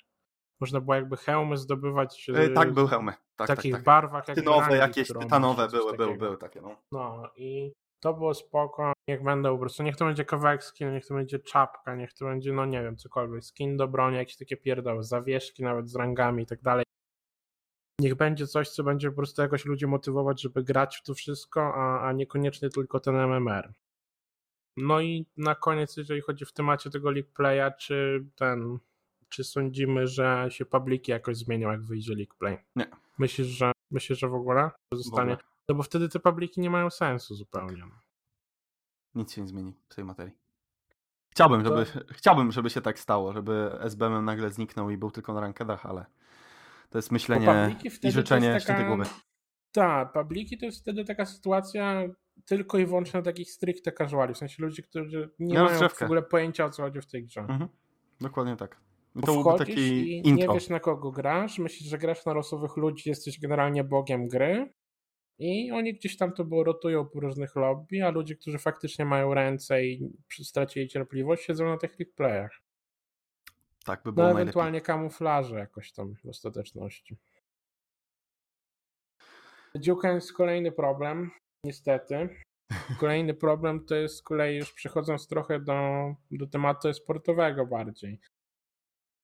[SPEAKER 2] Można było jakby hełmy zdobywać.
[SPEAKER 1] E, tak, były hełmy. Tak,
[SPEAKER 2] w takich
[SPEAKER 1] tak, tak.
[SPEAKER 2] barwach. Jak
[SPEAKER 1] Tynowe, jakieś tytanowe były, były, były takie. No.
[SPEAKER 2] no i to było spoko. Niech będą po prostu, niech to będzie kawałek skin, niech to będzie czapka, niech to będzie, no nie wiem, cokolwiek. Skin do broni, jakieś takie pierdoły, zawieszki nawet z rangami i tak dalej. Niech będzie coś, co będzie po prostu jakoś ludzi motywować, żeby grać w to wszystko, a, a niekoniecznie tylko ten MMR. No i na koniec, jeżeli chodzi w temacie tego League Playa, czy ten, czy sądzimy, że się publiki jakoś zmienią, jak wyjdzie League Play?
[SPEAKER 1] Nie.
[SPEAKER 2] Myślisz, że myślisz, że w ogóle zostanie? W ogóle. No bo wtedy te publiki nie mają sensu zupełnie.
[SPEAKER 1] Nic się nie zmieni w tej materii. Chciałbym, żeby, to... chciałbym, żeby się tak stało, żeby SBM nagle zniknął i był tylko na rankedach, ale to jest myślenie i życzenie taka... świętej głowy.
[SPEAKER 2] Tak, publiki to jest wtedy taka sytuacja tylko i wyłącznie takich stricte casuali, w sensie ludzi, którzy nie ja mają w ogóle pojęcia o co chodzi w tej grze. Mhm.
[SPEAKER 1] Dokładnie tak.
[SPEAKER 2] Bo to wchodzisz taki i intro. nie wiesz na kogo grasz, myślisz, że grasz na losowych ludzi, jesteś generalnie bogiem gry i oni gdzieś tam to było rotują po różnych lobby, a ludzie, którzy faktycznie mają ręce i stracili cierpliwość, siedzą na tych playach.
[SPEAKER 1] Tak by było
[SPEAKER 2] No
[SPEAKER 1] najlepiej.
[SPEAKER 2] ewentualnie kamuflaże jakoś tam w ostateczności. Dziuka jest kolejny problem, niestety. Kolejny problem to jest z kolei już przechodząc trochę do, do tematu sportowego bardziej.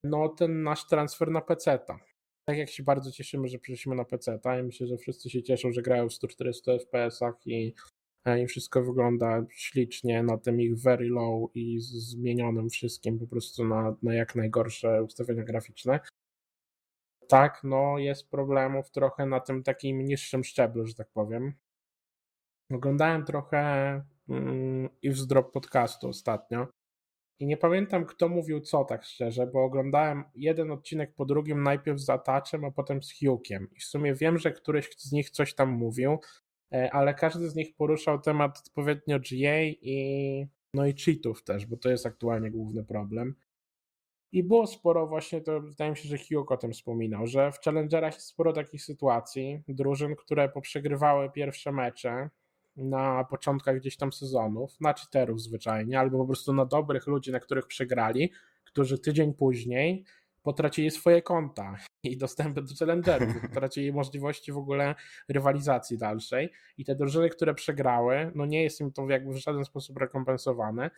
[SPEAKER 2] No ten nasz transfer na PC-ta. Tak jak się bardzo cieszymy, że przeszliśmy na PC-ta i myślę, że wszyscy się cieszą, że grają w 140 FPS-ach i, e, i wszystko wygląda ślicznie na tym ich very low i zmienionym wszystkim po prostu na, na jak najgorsze ustawienia graficzne. Tak, no jest problemów trochę na tym takim niższym szczeblu, że tak powiem. Oglądałem trochę mm, i wzdrop podcastu ostatnio i nie pamiętam kto mówił co tak szczerze, bo oglądałem jeden odcinek po drugim, najpierw z Ataczem, a potem z Hughiem i w sumie wiem, że któryś z nich coś tam mówił, e, ale każdy z nich poruszał temat odpowiednio GA i no i cheatów też, bo to jest aktualnie główny problem. I było sporo właśnie, to wydaje mi się, że Hugh o tym wspominał, że w Challengerach jest sporo takich sytuacji, drużyn, które poprzegrywały pierwsze mecze na początkach gdzieś tam sezonów, na cheaterów zwyczajnie, albo po prostu na dobrych ludzi, na których przegrali, którzy tydzień później potracili swoje konta i dostępy do challengerów, potracili możliwości w ogóle rywalizacji dalszej i te drużyny, które przegrały, no nie jest im to jakby w żaden sposób rekompensowane.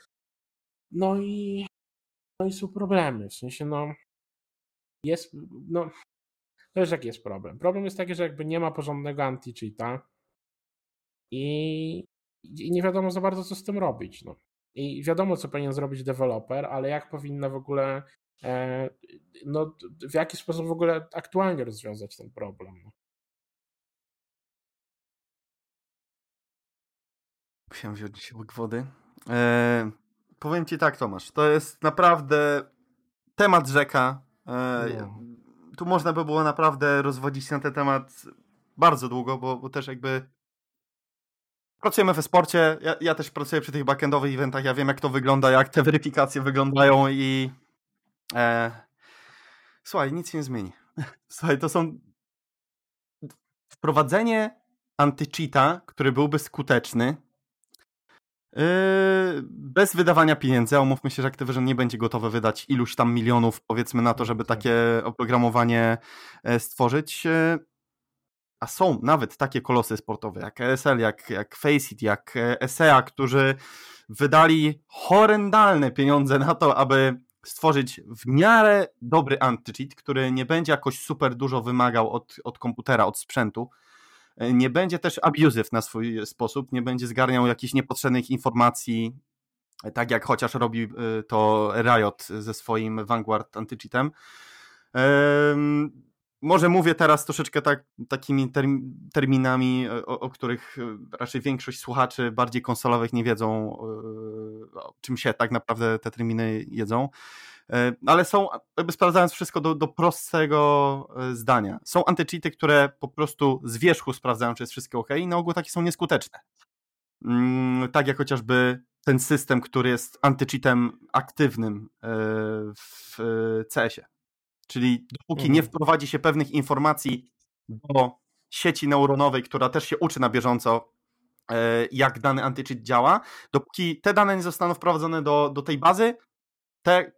[SPEAKER 2] No i no i są problemy. W sensie, no, jest, no, wiesz, jaki jest problem. Problem jest taki, że jakby nie ma porządnego anti-cheata i, i nie wiadomo za bardzo, co z tym robić. No. I wiadomo, co powinien zrobić deweloper, ale jak powinna w ogóle, e, no, w jaki sposób w ogóle aktualnie rozwiązać ten problem. No.
[SPEAKER 1] Musiałem wziąć łyk wody. E, powiem ci tak, Tomasz, to jest naprawdę temat rzeka. E, no. Tu można by było naprawdę rozwodzić się na ten temat bardzo długo, bo, bo też jakby pracujemy we sporcie, ja, ja, też pracuję przy tych backendowych eventach, ja wiem jak to wygląda, jak te weryfikacje wyglądają i e, słuchaj, nic się nie zmieni. Słuchaj, to są wprowadzenie anty-cheata, który byłby skuteczny, Yy, bez wydawania pieniędzy, a umówmy się, że Activision nie będzie gotowe wydać iluś tam milionów, powiedzmy, na to, żeby tak. takie oprogramowanie e, stworzyć. E, a są nawet takie kolosy sportowe jak ESL, jak, jak Faceit, jak ESEA, którzy wydali horrendalne pieniądze na to, aby stworzyć w miarę dobry anti-cheat, który nie będzie jakoś super dużo wymagał od, od komputera, od sprzętu, nie będzie też abusive na swój sposób, nie będzie zgarniał jakichś niepotrzebnych informacji, tak jak chociaż robi to Riot ze swoim Vanguard anti-cheatem. Może mówię teraz troszeczkę tak, takimi terminami, o, o, których raczej większość słuchaczy bardziej konsolowych nie wiedzą, y, czym się tak naprawdę te terminy jedzą. E, ale są, jakby sprawdzając wszystko do, do prostego e, zdania, są antycheaty, które po prostu z wierzchu sprawdzają, czy jest wszystko ok i na ogół takie są nieskuteczne. Mm, tak jak chociażby ten system, który jest antycheatem aktywnym e, w CS-ie. Czyli dopóki mhm. nie wprowadzi się pewnych informacji do sieci neuronowej, która też się uczy na bieżąco, jak dany antycheat działa, dopóki te dane nie zostaną wprowadzone do, do tej bazy, te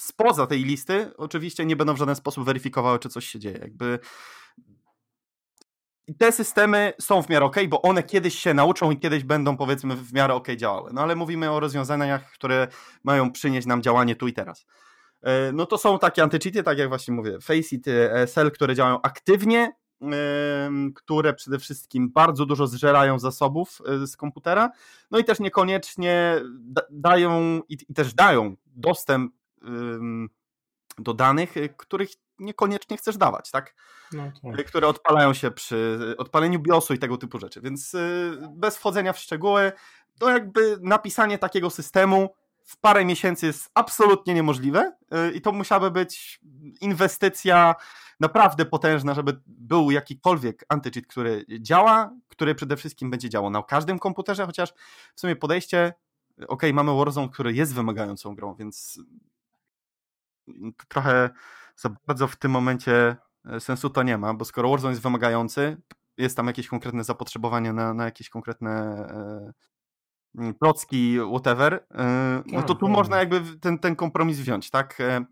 [SPEAKER 1] spoza tej listy oczywiście nie będą w żaden sposób weryfikowały, czy coś się dzieje. Jakby te systemy są w miarę ok, bo one kiedyś się nauczą i kiedyś będą powiedzmy w miarę ok działały. No ale mówimy o rozwiązaniach, które mają przynieść nam działanie tu i teraz. E, no to są takie antycheaty, tak jak właśnie mówię, Faceit, ESL, które działają aktywnie, które przede wszystkim bardzo dużo zżerają zasobów e, z komputera, no i też niekoniecznie dają i też dają dostęp do danych, których niekoniecznie chcesz dawać, tak? No tak. Które odpalają się przy odpaleniu BIOSu i tego typu rzeczy. Więc bez wchodzenia w szczegóły, to jakby napisanie takiego systemu w parę miesięcy jest absolutnie niemożliwe i to musiałaby być inwestycja naprawdę potężna, żeby był jakikolwiek antycheat, który działa, który przede wszystkim będzie działał na każdym komputerze, chociaż w sumie podejście, ok, mamy Warzone, który jest wymagającą grą, więc trochę za bardzo w tym momencie e, sensu to nie ma, bo skoro Warzone jest wymagający, jest tam jakieś konkretne zapotrzebowanie na, na jakieś konkretne e, procki, whatever, e, no to tu można jakby ten, ten kompromis wziąć, tak? E,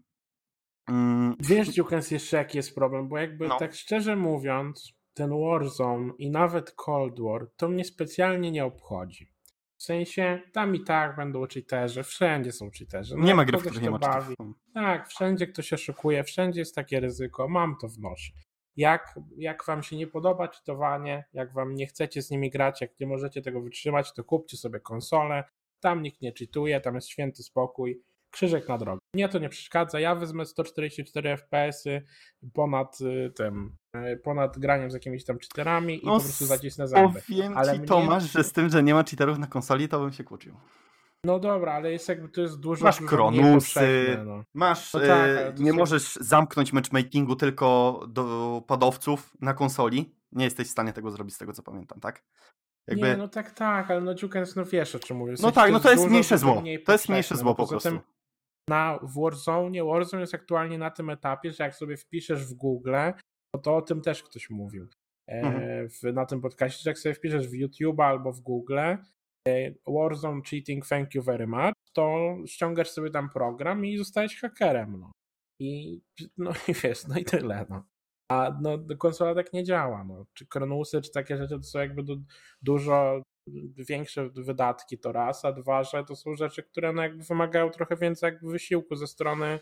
[SPEAKER 2] mm, Wiesz, Dziukens, jeszcze jaki jest problem, bo jakby no. tak szczerze mówiąc, ten Warzone i nawet Cold War to mnie specjalnie nie obchodzi. W sensie, tam i tak będą cheaterzy, wszędzie są cheaterzy.
[SPEAKER 1] No nie ma gry, w których nie ma bawi.
[SPEAKER 2] Tak, wszędzie ktoś oszukuje, wszędzie jest takie ryzyko, mam to w nosie. Jak, jak wam się nie podoba czytowanie, jak wam nie chcecie z nimi grać, jak nie możecie tego wytrzymać, to kupcie sobie konsolę, tam nikt nie czytuje, tam jest święty spokój, krzyżek na drogę. Mnie to nie przeszkadza, ja wezmę 144 FPS-y ponad y, tym, y, ponad graniem z jakimiś tam cheaterami i no, po prostu zacisnę zęby.
[SPEAKER 1] Powiem ale ci mnie... Tomasz, że z tym, że nie ma cheaterów na konsoli, to bym się kłócił.
[SPEAKER 2] No dobra, ale jest jakby to jest dużo.
[SPEAKER 1] Masz dużo kronusy, no. masz. No tak, e, nie są... możesz zamknąć matchmakingu tylko do padowców na konsoli. Nie jesteś w stanie tego zrobić, z tego co pamiętam, tak?
[SPEAKER 2] Jakby... Nie, no tak, tak, ale no Jukens, no wiesz o czym mówię.
[SPEAKER 1] no tak, no to jest mniejsze zło. To jest mniejsze zło po prostu.
[SPEAKER 2] Na w Warzone, Warzone jest aktualnie na tym etapie, że jak sobie wpiszesz w Google, to, to o tym też ktoś mówił. E, mhm. w, na tym podcaście, że jak sobie wpiszesz w YouTube albo w Google Warzone cheating, thank you very much, to ściągasz sobie tam program i zostajesz hakerem. No. I, no i wiesz, no i tyle. No. A no, konsola tak nie działa. No. Czy Kronusy, czy takie rzeczy to są jakby du dużo większe wydatki to raz, a dwa, że to są rzeczy, które no jakby wymagają trochę więcej jakby wysiłku ze strony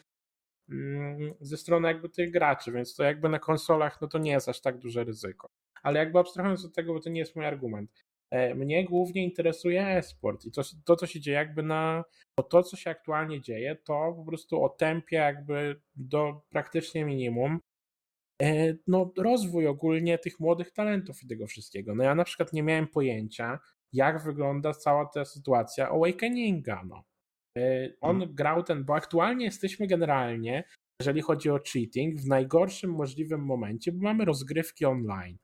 [SPEAKER 2] mm, ze strony jakby tych graczy, więc to jakby na konsolach no to nie jest aż tak duże ryzyko. Ale jakby abstrahując od tego, bo to nie jest mój argument, e, mnie głównie interesuje e-sport i to, to, co się dzieje jakby na, bo to, co się aktualnie dzieje, to po prostu o tempie jakby do praktycznie minimum, e, no rozwój ogólnie tych młodych talentów i tego wszystkiego. No ja na przykład nie miałem pojęcia, jak wygląda cała ta sytuacja Awakeninga. No. E, on hmm. grał ten, bo aktualnie jesteśmy generalnie, jeżeli chodzi o cheating, w najgorszym możliwym momencie, bo mamy rozgrywki online.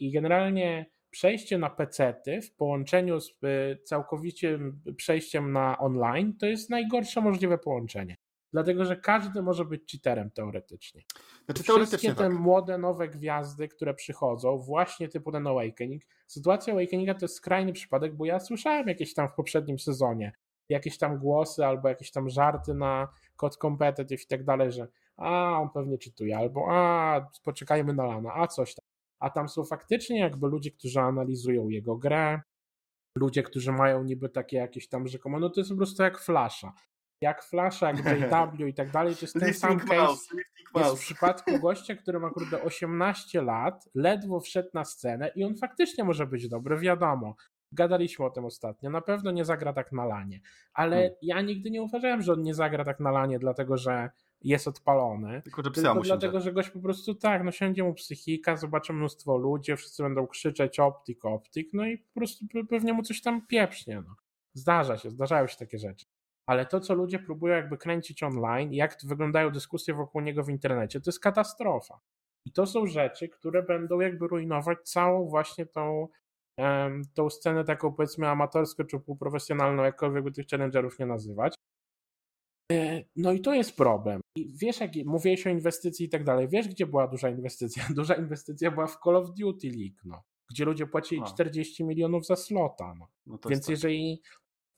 [SPEAKER 2] I generalnie przejście na PC-ty w połączeniu z e, całkowitym przejściem na online to jest najgorsze możliwe połączenie. Dlatego, że każdy może być cheaterem teoretycznie. Znaczy, Wszystkie te tak. młode, nowe gwiazdy, które przychodzą, właśnie typu ten Awakening. Sytuacja Awakeninga to jest skrajny przypadek, bo ja słyszałem jakieś tam w poprzednim sezonie jakieś tam głosy albo jakieś tam żarty na kod competitive i tak dalej, że a, on pewnie czytuje, albo a, poczekajmy na lana, a coś tam. A tam są faktycznie jakby ludzie, którzy analizują jego grę, ludzie, którzy mają niby takie jakieś tam rzekomo, no to jest po prostu jak flasza. jak Flash, jak JW i tak dalej, to jest ten sam case jest w przypadku gościa, który ma kurde 18 lat, ledwo wszedł na scenę i on faktycznie może być dobry, wiadomo. Gadaliśmy o tym ostatnio. Na pewno nie zagra tak na lanie. Ale hmm. ja nigdy nie uważałem, że on nie zagra tak na lanie, dlatego że jest odpalony. Tylko, że tylko dlatego, że gość po prostu tak, no siądzie mu psychika, zobaczy mnóstwo ludzi, wszyscy będą krzyczeć optik, optik, no i po prostu pewnie mu coś tam pieprznie. No. Zdarza się, zdarzają się takie rzeczy. Ale to, co ludzie próbują jakby kręcić online, jak wyglądają dyskusje wokół niego w internecie, to jest katastrofa. I to są rzeczy, które będą jakby rujnować całą właśnie tą tą scenę taką powiedzmy amatorską czy półprofesjonalną, jakkolwiek by tych challengerów nie nazywać. E, no i to jest problem. I wiesz, jak mówiłeś o inwestycji i tak dalej, wiesz, gdzie była duża inwestycja? Duża inwestycja była w Call of Duty League, no, gdzie ludzie płacili A. 40 milionów za slota. No. no Więc tak. jeżeli.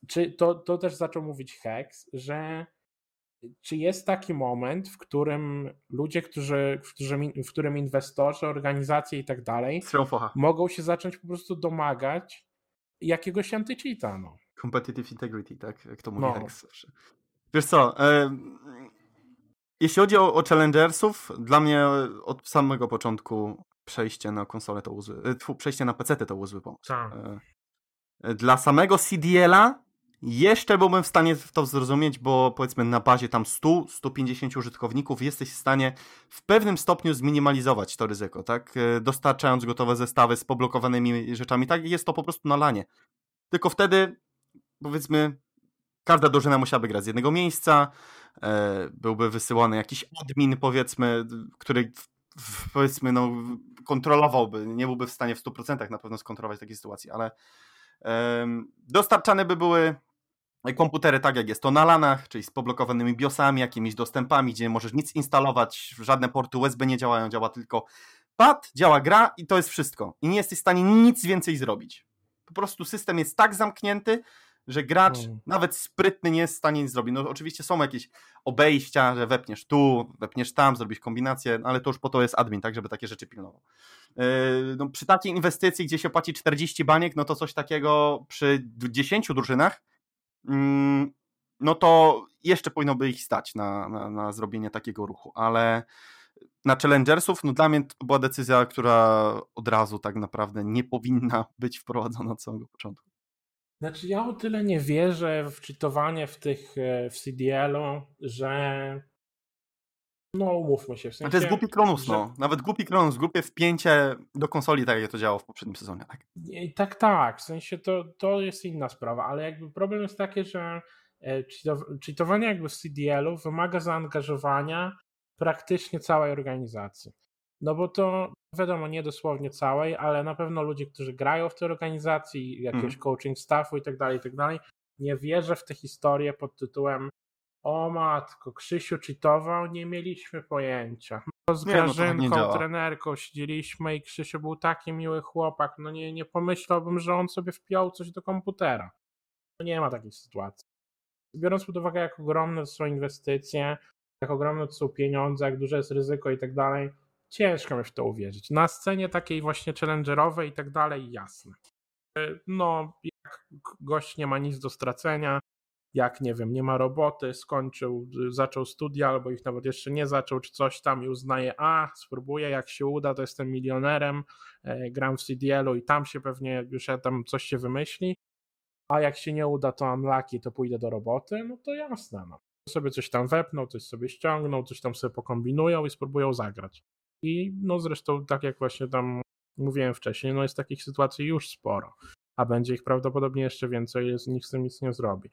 [SPEAKER 2] Czy to, to też zaczął mówić Hex, że czy jest taki moment, w którym ludzie, którzy, w, którym, w którym inwestorzy, organizacje i tak dalej mogą się zacząć po prostu domagać jakiegoś antycheata, no.
[SPEAKER 1] Competitive integrity, tak? Jak to mówi no. Hex zawsze. Wiesz co, e, jeśli chodzi o, o, Challengersów, dla mnie od samego początku przejście na konsolę to uzły, e, przejście na PC to był zły pomysł. Tak. E, dla samego CDL-a jeszcze byłbym w stanie to zrozumieć, bo powiedzmy na bazie tam 100-150 użytkowników jesteś w stanie w pewnym stopniu zminimalizować to ryzyko, tak? E, dostarczając gotowe zestawy z poblokowanymi rzeczami, tak? Jest to po prostu na lanie. Tylko wtedy, powiedzmy, każda drużyna musiałaby grać z jednego miejsca, e, byłby wysyłany jakiś admin, powiedzmy, który powiedzmy, no, kontrolowałby, nie byłby w stanie w 100% na pewno skontrolować takiej sytuacji, ale dostarczane by były komputery tak jak jest to na lanach, czyli z poblokowanymi BIOSami, jakimiś dostępami, gdzie nie możesz nic instalować, żadne porty USB nie działają, działa tylko pad, działa gra i to jest wszystko. I nie jesteś w stanie nic więcej zrobić. Po prostu system jest tak zamknięty, że gracz, hmm. nawet sprytny, nie jest w stanie nic zrobić. No oczywiście są jakieś obejścia, że wepniesz tu, wepniesz tam, zrobisz kombinację, no, ale to już po to jest admin, tak, żeby takie rzeczy pilnował. Yy, no, przy takiej inwestycji, gdzie się płaci 40 baniek, no to coś takiego przy 10 drużynach Mm, no to jeszcze powinno by ich stać na, na, na zrobienie takiego ruchu, ale na Challengersów, no dla mnie to była decyzja, która od razu tak naprawdę nie powinna być wprowadzona od samego początku.
[SPEAKER 2] Znaczy ja o tyle nie wierzę w czytowanie w tych e, w CDL-u, że no umówmy się. W sensie,
[SPEAKER 1] to jest głupi Kronus, że... no. Nawet głupi Kronus, głupie wpięcie do konsoli, tak jak to działało w poprzednim sezonie. Tak,
[SPEAKER 2] I tak, tak. W sensie to, to jest inna sprawa, ale jakby problem jest taki, że e, cheatowanie jakby w CDL-u wymaga zaangażowania praktycznie całej organizacji. No bo to wiadomo, nie dosłownie całej, ale na pewno ludzie, którzy grają w tej organizacji, jakiegoś mm. coaching staffu i tak dalej, i tak dalej, nie wierzę w tę historię pod tytułem o matko, Krzysiu czytował, nie mieliśmy pojęcia. No, z nie, tak Grażynką, no trenerką siedzieliśmy i Krzysiu był taki miły chłopak, no nie, nie pomyślałbym, że on sobie wpiął coś do komputera. No nie ma takiej sytuacji. Biorąc pod uwagę, jak ogromne są inwestycje, jak ogromne to są pieniądze, jak duże jest ryzyko i tak dalej, ciężko mi w to uwierzyć. Na scenie takiej właśnie challengerowej i tak dalej, jasne. E, no, jak gość nie ma nic do stracenia, jak nie wiem, nie ma roboty, skończył, zaczął studia, albo ich nawet jeszcze nie zaczął, czy coś tam i uznaje, a spróbuję, jak się uda, to jestem milionerem, e, gram w CDL-u i tam się pewnie już tam coś się wymyśli, a jak się nie uda, to unlucky, to pójdę do roboty, no to jasne, no. Sobie coś tam wepną, coś sobie ściągną, coś tam sobie pokombinują i spróbują zagrać. I no zresztą, tak jak właśnie tam mówiłem wcześniej, no jest takich sytuacji już sporo, a będzie ich prawdopodobnie jeszcze więcej, z nich z tym nic nie zrobi.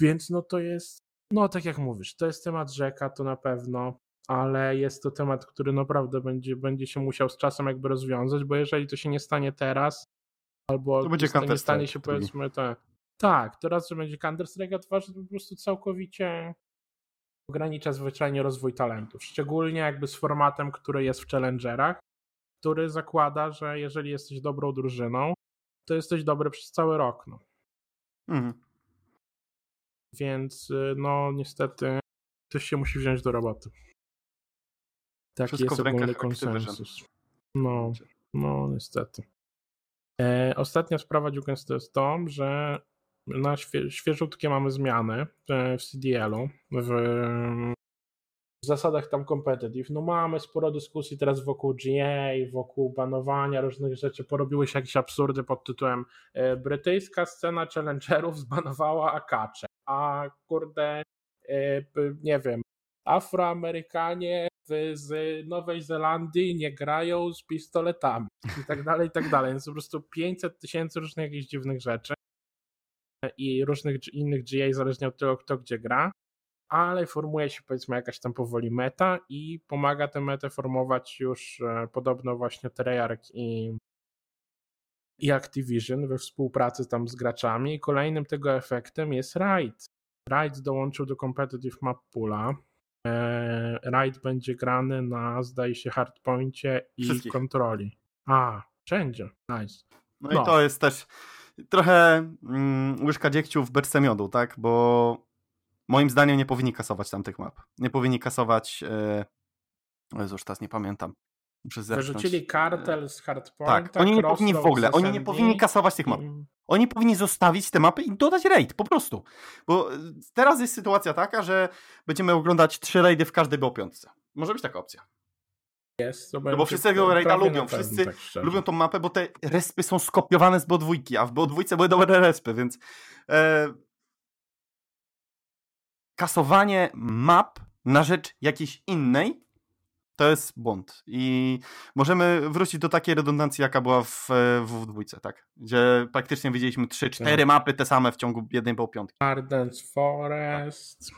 [SPEAKER 2] Więc no to jest, no tak jak mówisz, to jest temat rzeka, to na pewno, ale jest to temat, który naprawdę będzie, będzie się musiał z czasem jakby rozwiązać, bo jeżeli to się nie stanie teraz, albo
[SPEAKER 1] to będzie
[SPEAKER 2] nie stanie się powiedzmy te, tak, to raz, że będzie Counter-Strike, a dwa, że to po prostu całkowicie ogranicza zwyczajnie rozwój talentów, szczególnie jakby z formatem, który jest w Challengerach, który zakłada, że jeżeli jesteś dobrą drużyną, to jesteś dobry przez cały rok. No. Mhm. Więc y, no niestety ktoś się musi wziąć do roboty. Taki Wszystko jest ogólny konsensus. No, no niestety. E, ostatnia sprawa Dziukens to jest to, że na świe, świeżutkie mamy zmiany e, w CDL-u, w, w zasadach tam competitive. No mamy sporo dyskusji teraz wokół GA, wokół banowania różnych rzeczy. Porobiły się jakieś absurdy pod tytułem e, brytyjska scena challengerów zbanowała Akacze, a kurde, e, nie wiem, Afroamerykanie z Nowej Zelandii nie grają z pistoletami i tak dalej, i tak dalej. Więc po prostu 500 tysięcy różnych jakichś dziwnych rzeczy i różnych innych GA zależnie od tego, kto gdzie gra, ale formuje się powiedzmy jakaś tam powoli meta i pomaga tę metę formować już e, podobno właśnie Treyarch i, i Activision we współpracy tam z graczami. I kolejnym tego efektem jest Raid. Raid dołączył do Competitive Map Poola. E, Raid będzie grany na, zdaje się, hardpoincie i Wszystkich. kontroli. A, wszędzie. Nice.
[SPEAKER 1] No, no, i to jest też trochę mm, łyżka dziegciu w beczce miodu, tak? Bo moim zdaniem nie powinni kasować tamtych map. Nie powinni kasować. E... O Jezu, już teraz nie pamiętam.
[SPEAKER 2] Muszę Wyrzucili kartel z hardpointa.
[SPEAKER 1] Tak, oni nie powinni w ogóle, oni nie powinni kasować tych map. Oni powinni zostawić te mapy i dodać raid, po prostu. Bo e, teraz jest sytuacja taka, że będziemy oglądać trzy raidy w każdej B5. Może być taka opcja.
[SPEAKER 2] Jest,
[SPEAKER 1] no bo wszyscy tego raida lubią, wszyscy tak lubią tą mapę, bo te respy są skopiowane z BO2, a w BO2 były dobre respy, więc e... kasowanie map na rzecz jakiejś innej to jest błąd. I możemy wrócić do takiej redundancji, jaka była w WW2, tak? Gdzie praktycznie widzieliśmy 3-4 tak. mapy te same w ciągu jednej piątki.
[SPEAKER 2] Gardens Forest.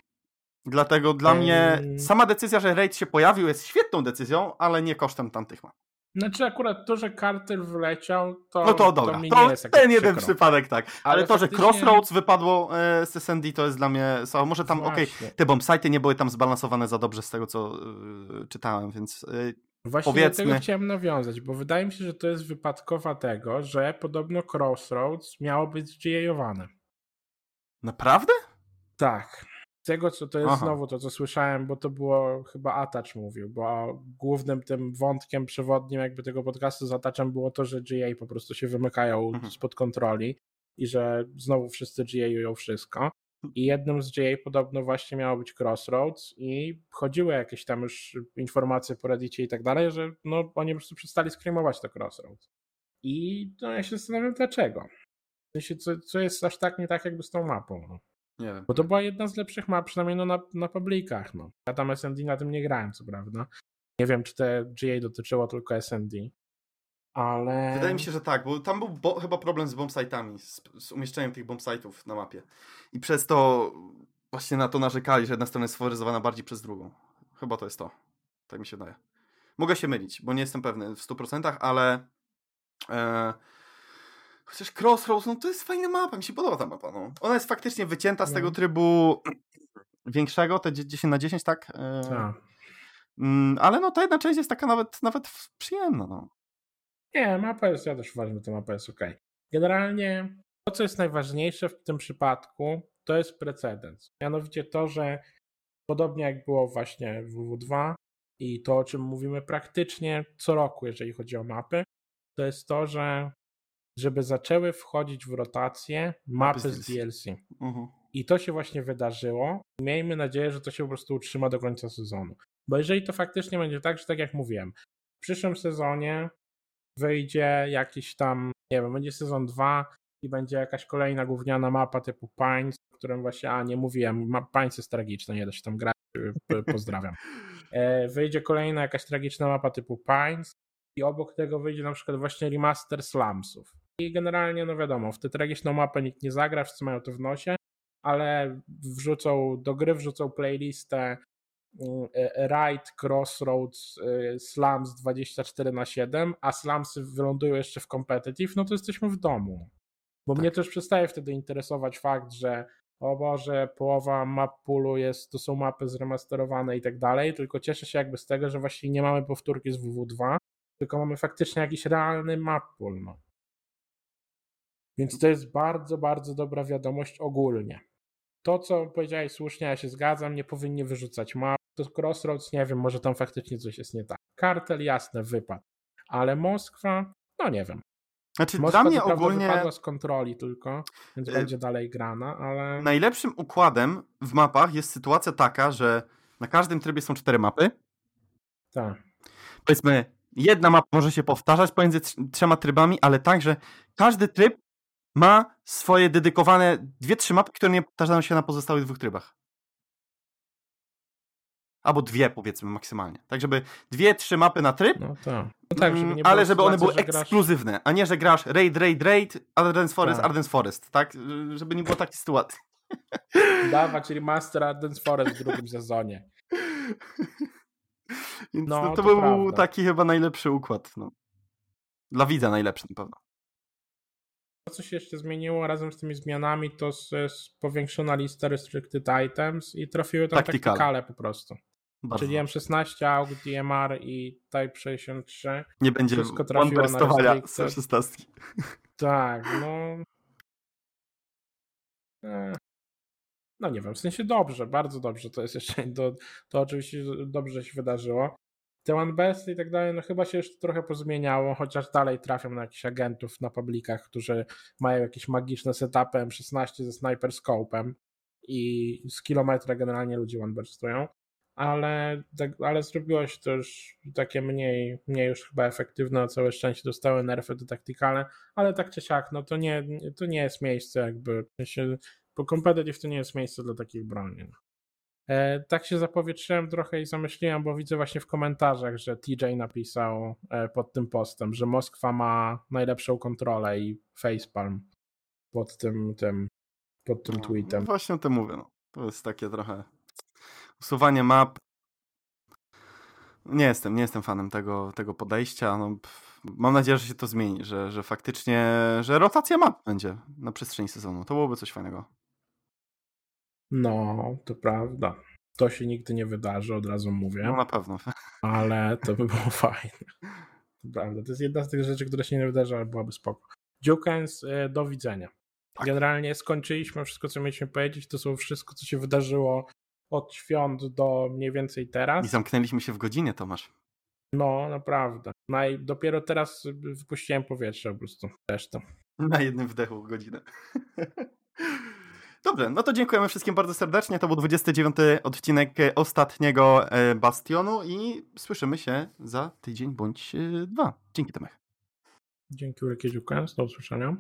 [SPEAKER 1] Dlatego dla mnie sama decyzja, że raid się pojawił jest świetną decyzją, ale nie kosztem tamtych map.
[SPEAKER 2] Znaczy akurat to, że Carter wleciał, to
[SPEAKER 1] No to dobra, to, to ten jeden przypadek tak. Ale, ale to, faktycznie... że Crossroads wypadło e, z SND to jest dla mnie. Może tam, okej, okay, te bombsite nie były tam zbalansowane za dobrze z tego, co y, czytałem, więc y,
[SPEAKER 2] Właśnie
[SPEAKER 1] powiedzmy...
[SPEAKER 2] do tego chciałem nawiązać, bo wydaje mi się, że to jest wypadkowa tego, że podobno Crossroads miało być GA-owane.
[SPEAKER 1] Naprawdę?
[SPEAKER 2] Tak tego, co to jest Aha. znowu to, co słyszałem, bo to było chyba Atacz mówił, bo głównym tym wątkiem przewodnim jakby tego podcastu z Ataczem było to, że GA po prostu się wymykają mhm. spod kontroli i że znowu wszyscy GA-ują wszystko. I jednym z GA podobno właśnie miało być Crossroads i chodziły jakieś tam już informacje po Reddicie i tak dalej, że no oni po prostu przestali screamować to Crossroads. I no, ja się zastanawiam dlaczego. Co, co jest aż tak nie tak jakby z tą mapą.
[SPEAKER 1] Nie wiem.
[SPEAKER 2] Bo to była jedna z lepszych map, przynajmniej no na, na publikach. No. Ja tam SND na tym nie grałem, co prawda. Nie wiem, czy te GA dotyczyło tylko SND. Ale.
[SPEAKER 1] Wydaje mi się, że tak, bo tam był bo, chyba problem z bombsite'ami, z, z umieszczeniem tych bombsite'ów na mapie. I przez to właśnie na to narzekali, że jedna strona jest sfaworyzowana bardziej przez drugą. Chyba to jest to. Tak mi się wydaje. Mogę się mylić, bo nie jestem pewny w 100%, ale. E, Chociaż Crossroads, no to jest fajna mapa, mi się podoba ta mapa. No. Ona jest faktycznie wycięta z no. tego trybu większego, te 10 na 10, tak? E, tak. Mm, ale no ta jedna część jest taka nawet, nawet przyjemna. No.
[SPEAKER 2] Nie, mapa jest, ja też uważam, że ta mapa jest ok. Generalnie to, co jest najważniejsze w tym przypadku, to jest precedens. Mianowicie to, że podobnie jak było właśnie w WW2 i to, o czym mówimy praktycznie co roku, jeżeli chodzi o mapy, to jest to, że żeby zaczęły wchodzić w rotację mapy z DLC. -huh. I to się właśnie wydarzyło. Miejmy nadzieję, że to się po prostu utrzyma do końca sezonu. Bo jeżeli to faktycznie będzie tak, że tak jak mówiłem, w przyszłym sezonie wyjdzie jakiś tam, nie wiem, będzie sezon 2 i będzie jakaś kolejna gówniana mapa typu Pines, o którym właśnie, a nie mówiłem, Pines jest tragiczna, nie da się tam grać, pozdrawiam. E, wyjdzie kolejna jakaś tragiczna mapa typu Pines i obok tego wyjdzie na przykład właśnie remaster Slumsów. I generalnie, no wiadomo, w tę tragiczną mapę nikt nie zagra, wszyscy mają to w nosie, ale wrzucą do gry, wrzucą playlistę mm, e, Ride, Crossroads, e, Slums 24 na 7, a Slumsy wylądują jeszcze w competitive, no to jesteśmy w domu. Bo tak. mnie też przestaje wtedy interesować fakt, że o Boże, połowa map poolu jest, to są mapy zremasterowane i tak dalej, tylko cieszę się jakby z tego, że właśnie nie mamy powtórki z WW2, tylko mamy faktycznie jakiś realny map pool. No. Więc to jest bardzo, bardzo dobra wiadomość ogólnie. To, co powiedziałeś słusznie, ja się zgadzam, nie powinni wyrzucać map. To Crossroads, nie wiem, może tam faktycznie coś jest nie tak. Kartel, jasne, wypad. Ale Moskwa, no nie wiem.
[SPEAKER 1] Znaczy,
[SPEAKER 2] Moskwa
[SPEAKER 1] dla mnie ogólnie
[SPEAKER 2] wypadła z kontroli tylko, więc
[SPEAKER 1] Y,
[SPEAKER 2] będzie dalej grana, ale
[SPEAKER 1] najlepszym układem w mapach jest sytuacja taka, że na każdym trybie są cztery mapy.
[SPEAKER 2] tak.
[SPEAKER 1] Powiedzmy, jedna mapa może się powtarzać pomiędzy trz- trzema trybami, ale tak, że każdy tryb ma swoje dedykowane dwie, trzy mapy, które nie powtarzają się na pozostałych dwóch trybach. Albo dwie, powiedzmy, maksymalnie. Tak, żeby dwie, trzy mapy na tryb,
[SPEAKER 2] No tak. No tak, żeby
[SPEAKER 1] Mm,
[SPEAKER 2] nie
[SPEAKER 1] ale żeby one były
[SPEAKER 2] sytuacji, że grasz-
[SPEAKER 1] ekskluzywne, a nie, że grasz Raid, Raid, Raid, Ardens Forest,
[SPEAKER 2] Tak.
[SPEAKER 1] Ardens Forest, tak? Żeby nie było takiej sytuacji.
[SPEAKER 2] dawać remaster Ardens Forest w drugim sezonie.
[SPEAKER 1] Więc
[SPEAKER 2] No,
[SPEAKER 1] no, to,
[SPEAKER 2] to
[SPEAKER 1] był
[SPEAKER 2] prawda.
[SPEAKER 1] taki chyba najlepszy układ. No. Dla widza najlepszy na pewno.
[SPEAKER 2] To, co się jeszcze zmieniło razem z tymi zmianami, to jest powiększona lista restricted items i trafiły tam
[SPEAKER 1] Taktykale.
[SPEAKER 2] taktykale po prostu.
[SPEAKER 1] Bardzo.
[SPEAKER 2] Czyli M16, AUG, DMR i Type 63.
[SPEAKER 1] nie będzie
[SPEAKER 2] wszystko trafiło na
[SPEAKER 1] one-burstowania
[SPEAKER 2] restricted.
[SPEAKER 1] z 16.
[SPEAKER 2] Tak, no. E, No nie wiem, w sensie dobrze, bardzo dobrze. To jest jeszcze, to, to oczywiście dobrze się wydarzyło. Te One Best i tak dalej, no chyba się jeszcze trochę pozmieniało, chociaż dalej trafią na jakichś agentów na publikach, którzy mają jakieś magiczne setupy M16 ze sniper scope'em i z kilometra generalnie ludzie one burstują. Ale, tak, ale zrobiło się to już takie mniej, mniej już chyba efektywne, całe szczęście dostały nerfy te taktykale, ale tak czy siak, no to nie, to nie jest miejsce jakby, w sensie, competitive to nie jest miejsce dla takich broni. E, tak się zapowietrzyłem trochę i zamyśliłem, bo widzę właśnie w komentarzach, że TJ napisał e, pod tym postem, że Moskwa ma najlepszą kontrolę i facepalm pod tym, tym, pod tym
[SPEAKER 1] No,
[SPEAKER 2] tweetem.
[SPEAKER 1] No, właśnie o tym mówię. No. To jest takie trochę usuwanie map. Nie jestem, nie jestem fanem tego, tego podejścia. No, mam nadzieję, że się to zmieni, że, że faktycznie, że rotacja map będzie na przestrzeni sezonu. To byłoby coś fajnego.
[SPEAKER 2] No, to prawda. To się nigdy nie wydarzy, od razu mówię.
[SPEAKER 1] No na pewno.
[SPEAKER 2] ale to by było fajne. To prawda. To jest jedna z tych rzeczy, które się nie wydarzy, ale byłaby spoko. Jukens, y, do widzenia.
[SPEAKER 1] Tak.
[SPEAKER 2] Generalnie skończyliśmy wszystko, co mieliśmy powiedzieć. To są wszystko, co się wydarzyło od świąt do mniej więcej
[SPEAKER 1] I
[SPEAKER 2] teraz.
[SPEAKER 1] zamknęliśmy się w godzinie, Tomasz.
[SPEAKER 2] No, naprawdę. No i dopiero teraz wypuściłem powietrze po prostu. Resztę.
[SPEAKER 1] Na jednym wdechu godzinę. Dobrze, no to dziękujemy wszystkim bardzo serdecznie. To był 29 odcinek ostatniego e, Bastionu i słyszymy się za tydzień bądź e, dwa. Dzięki Tomek.
[SPEAKER 2] Dzięki wielkie Jukens. Do usłyszenia.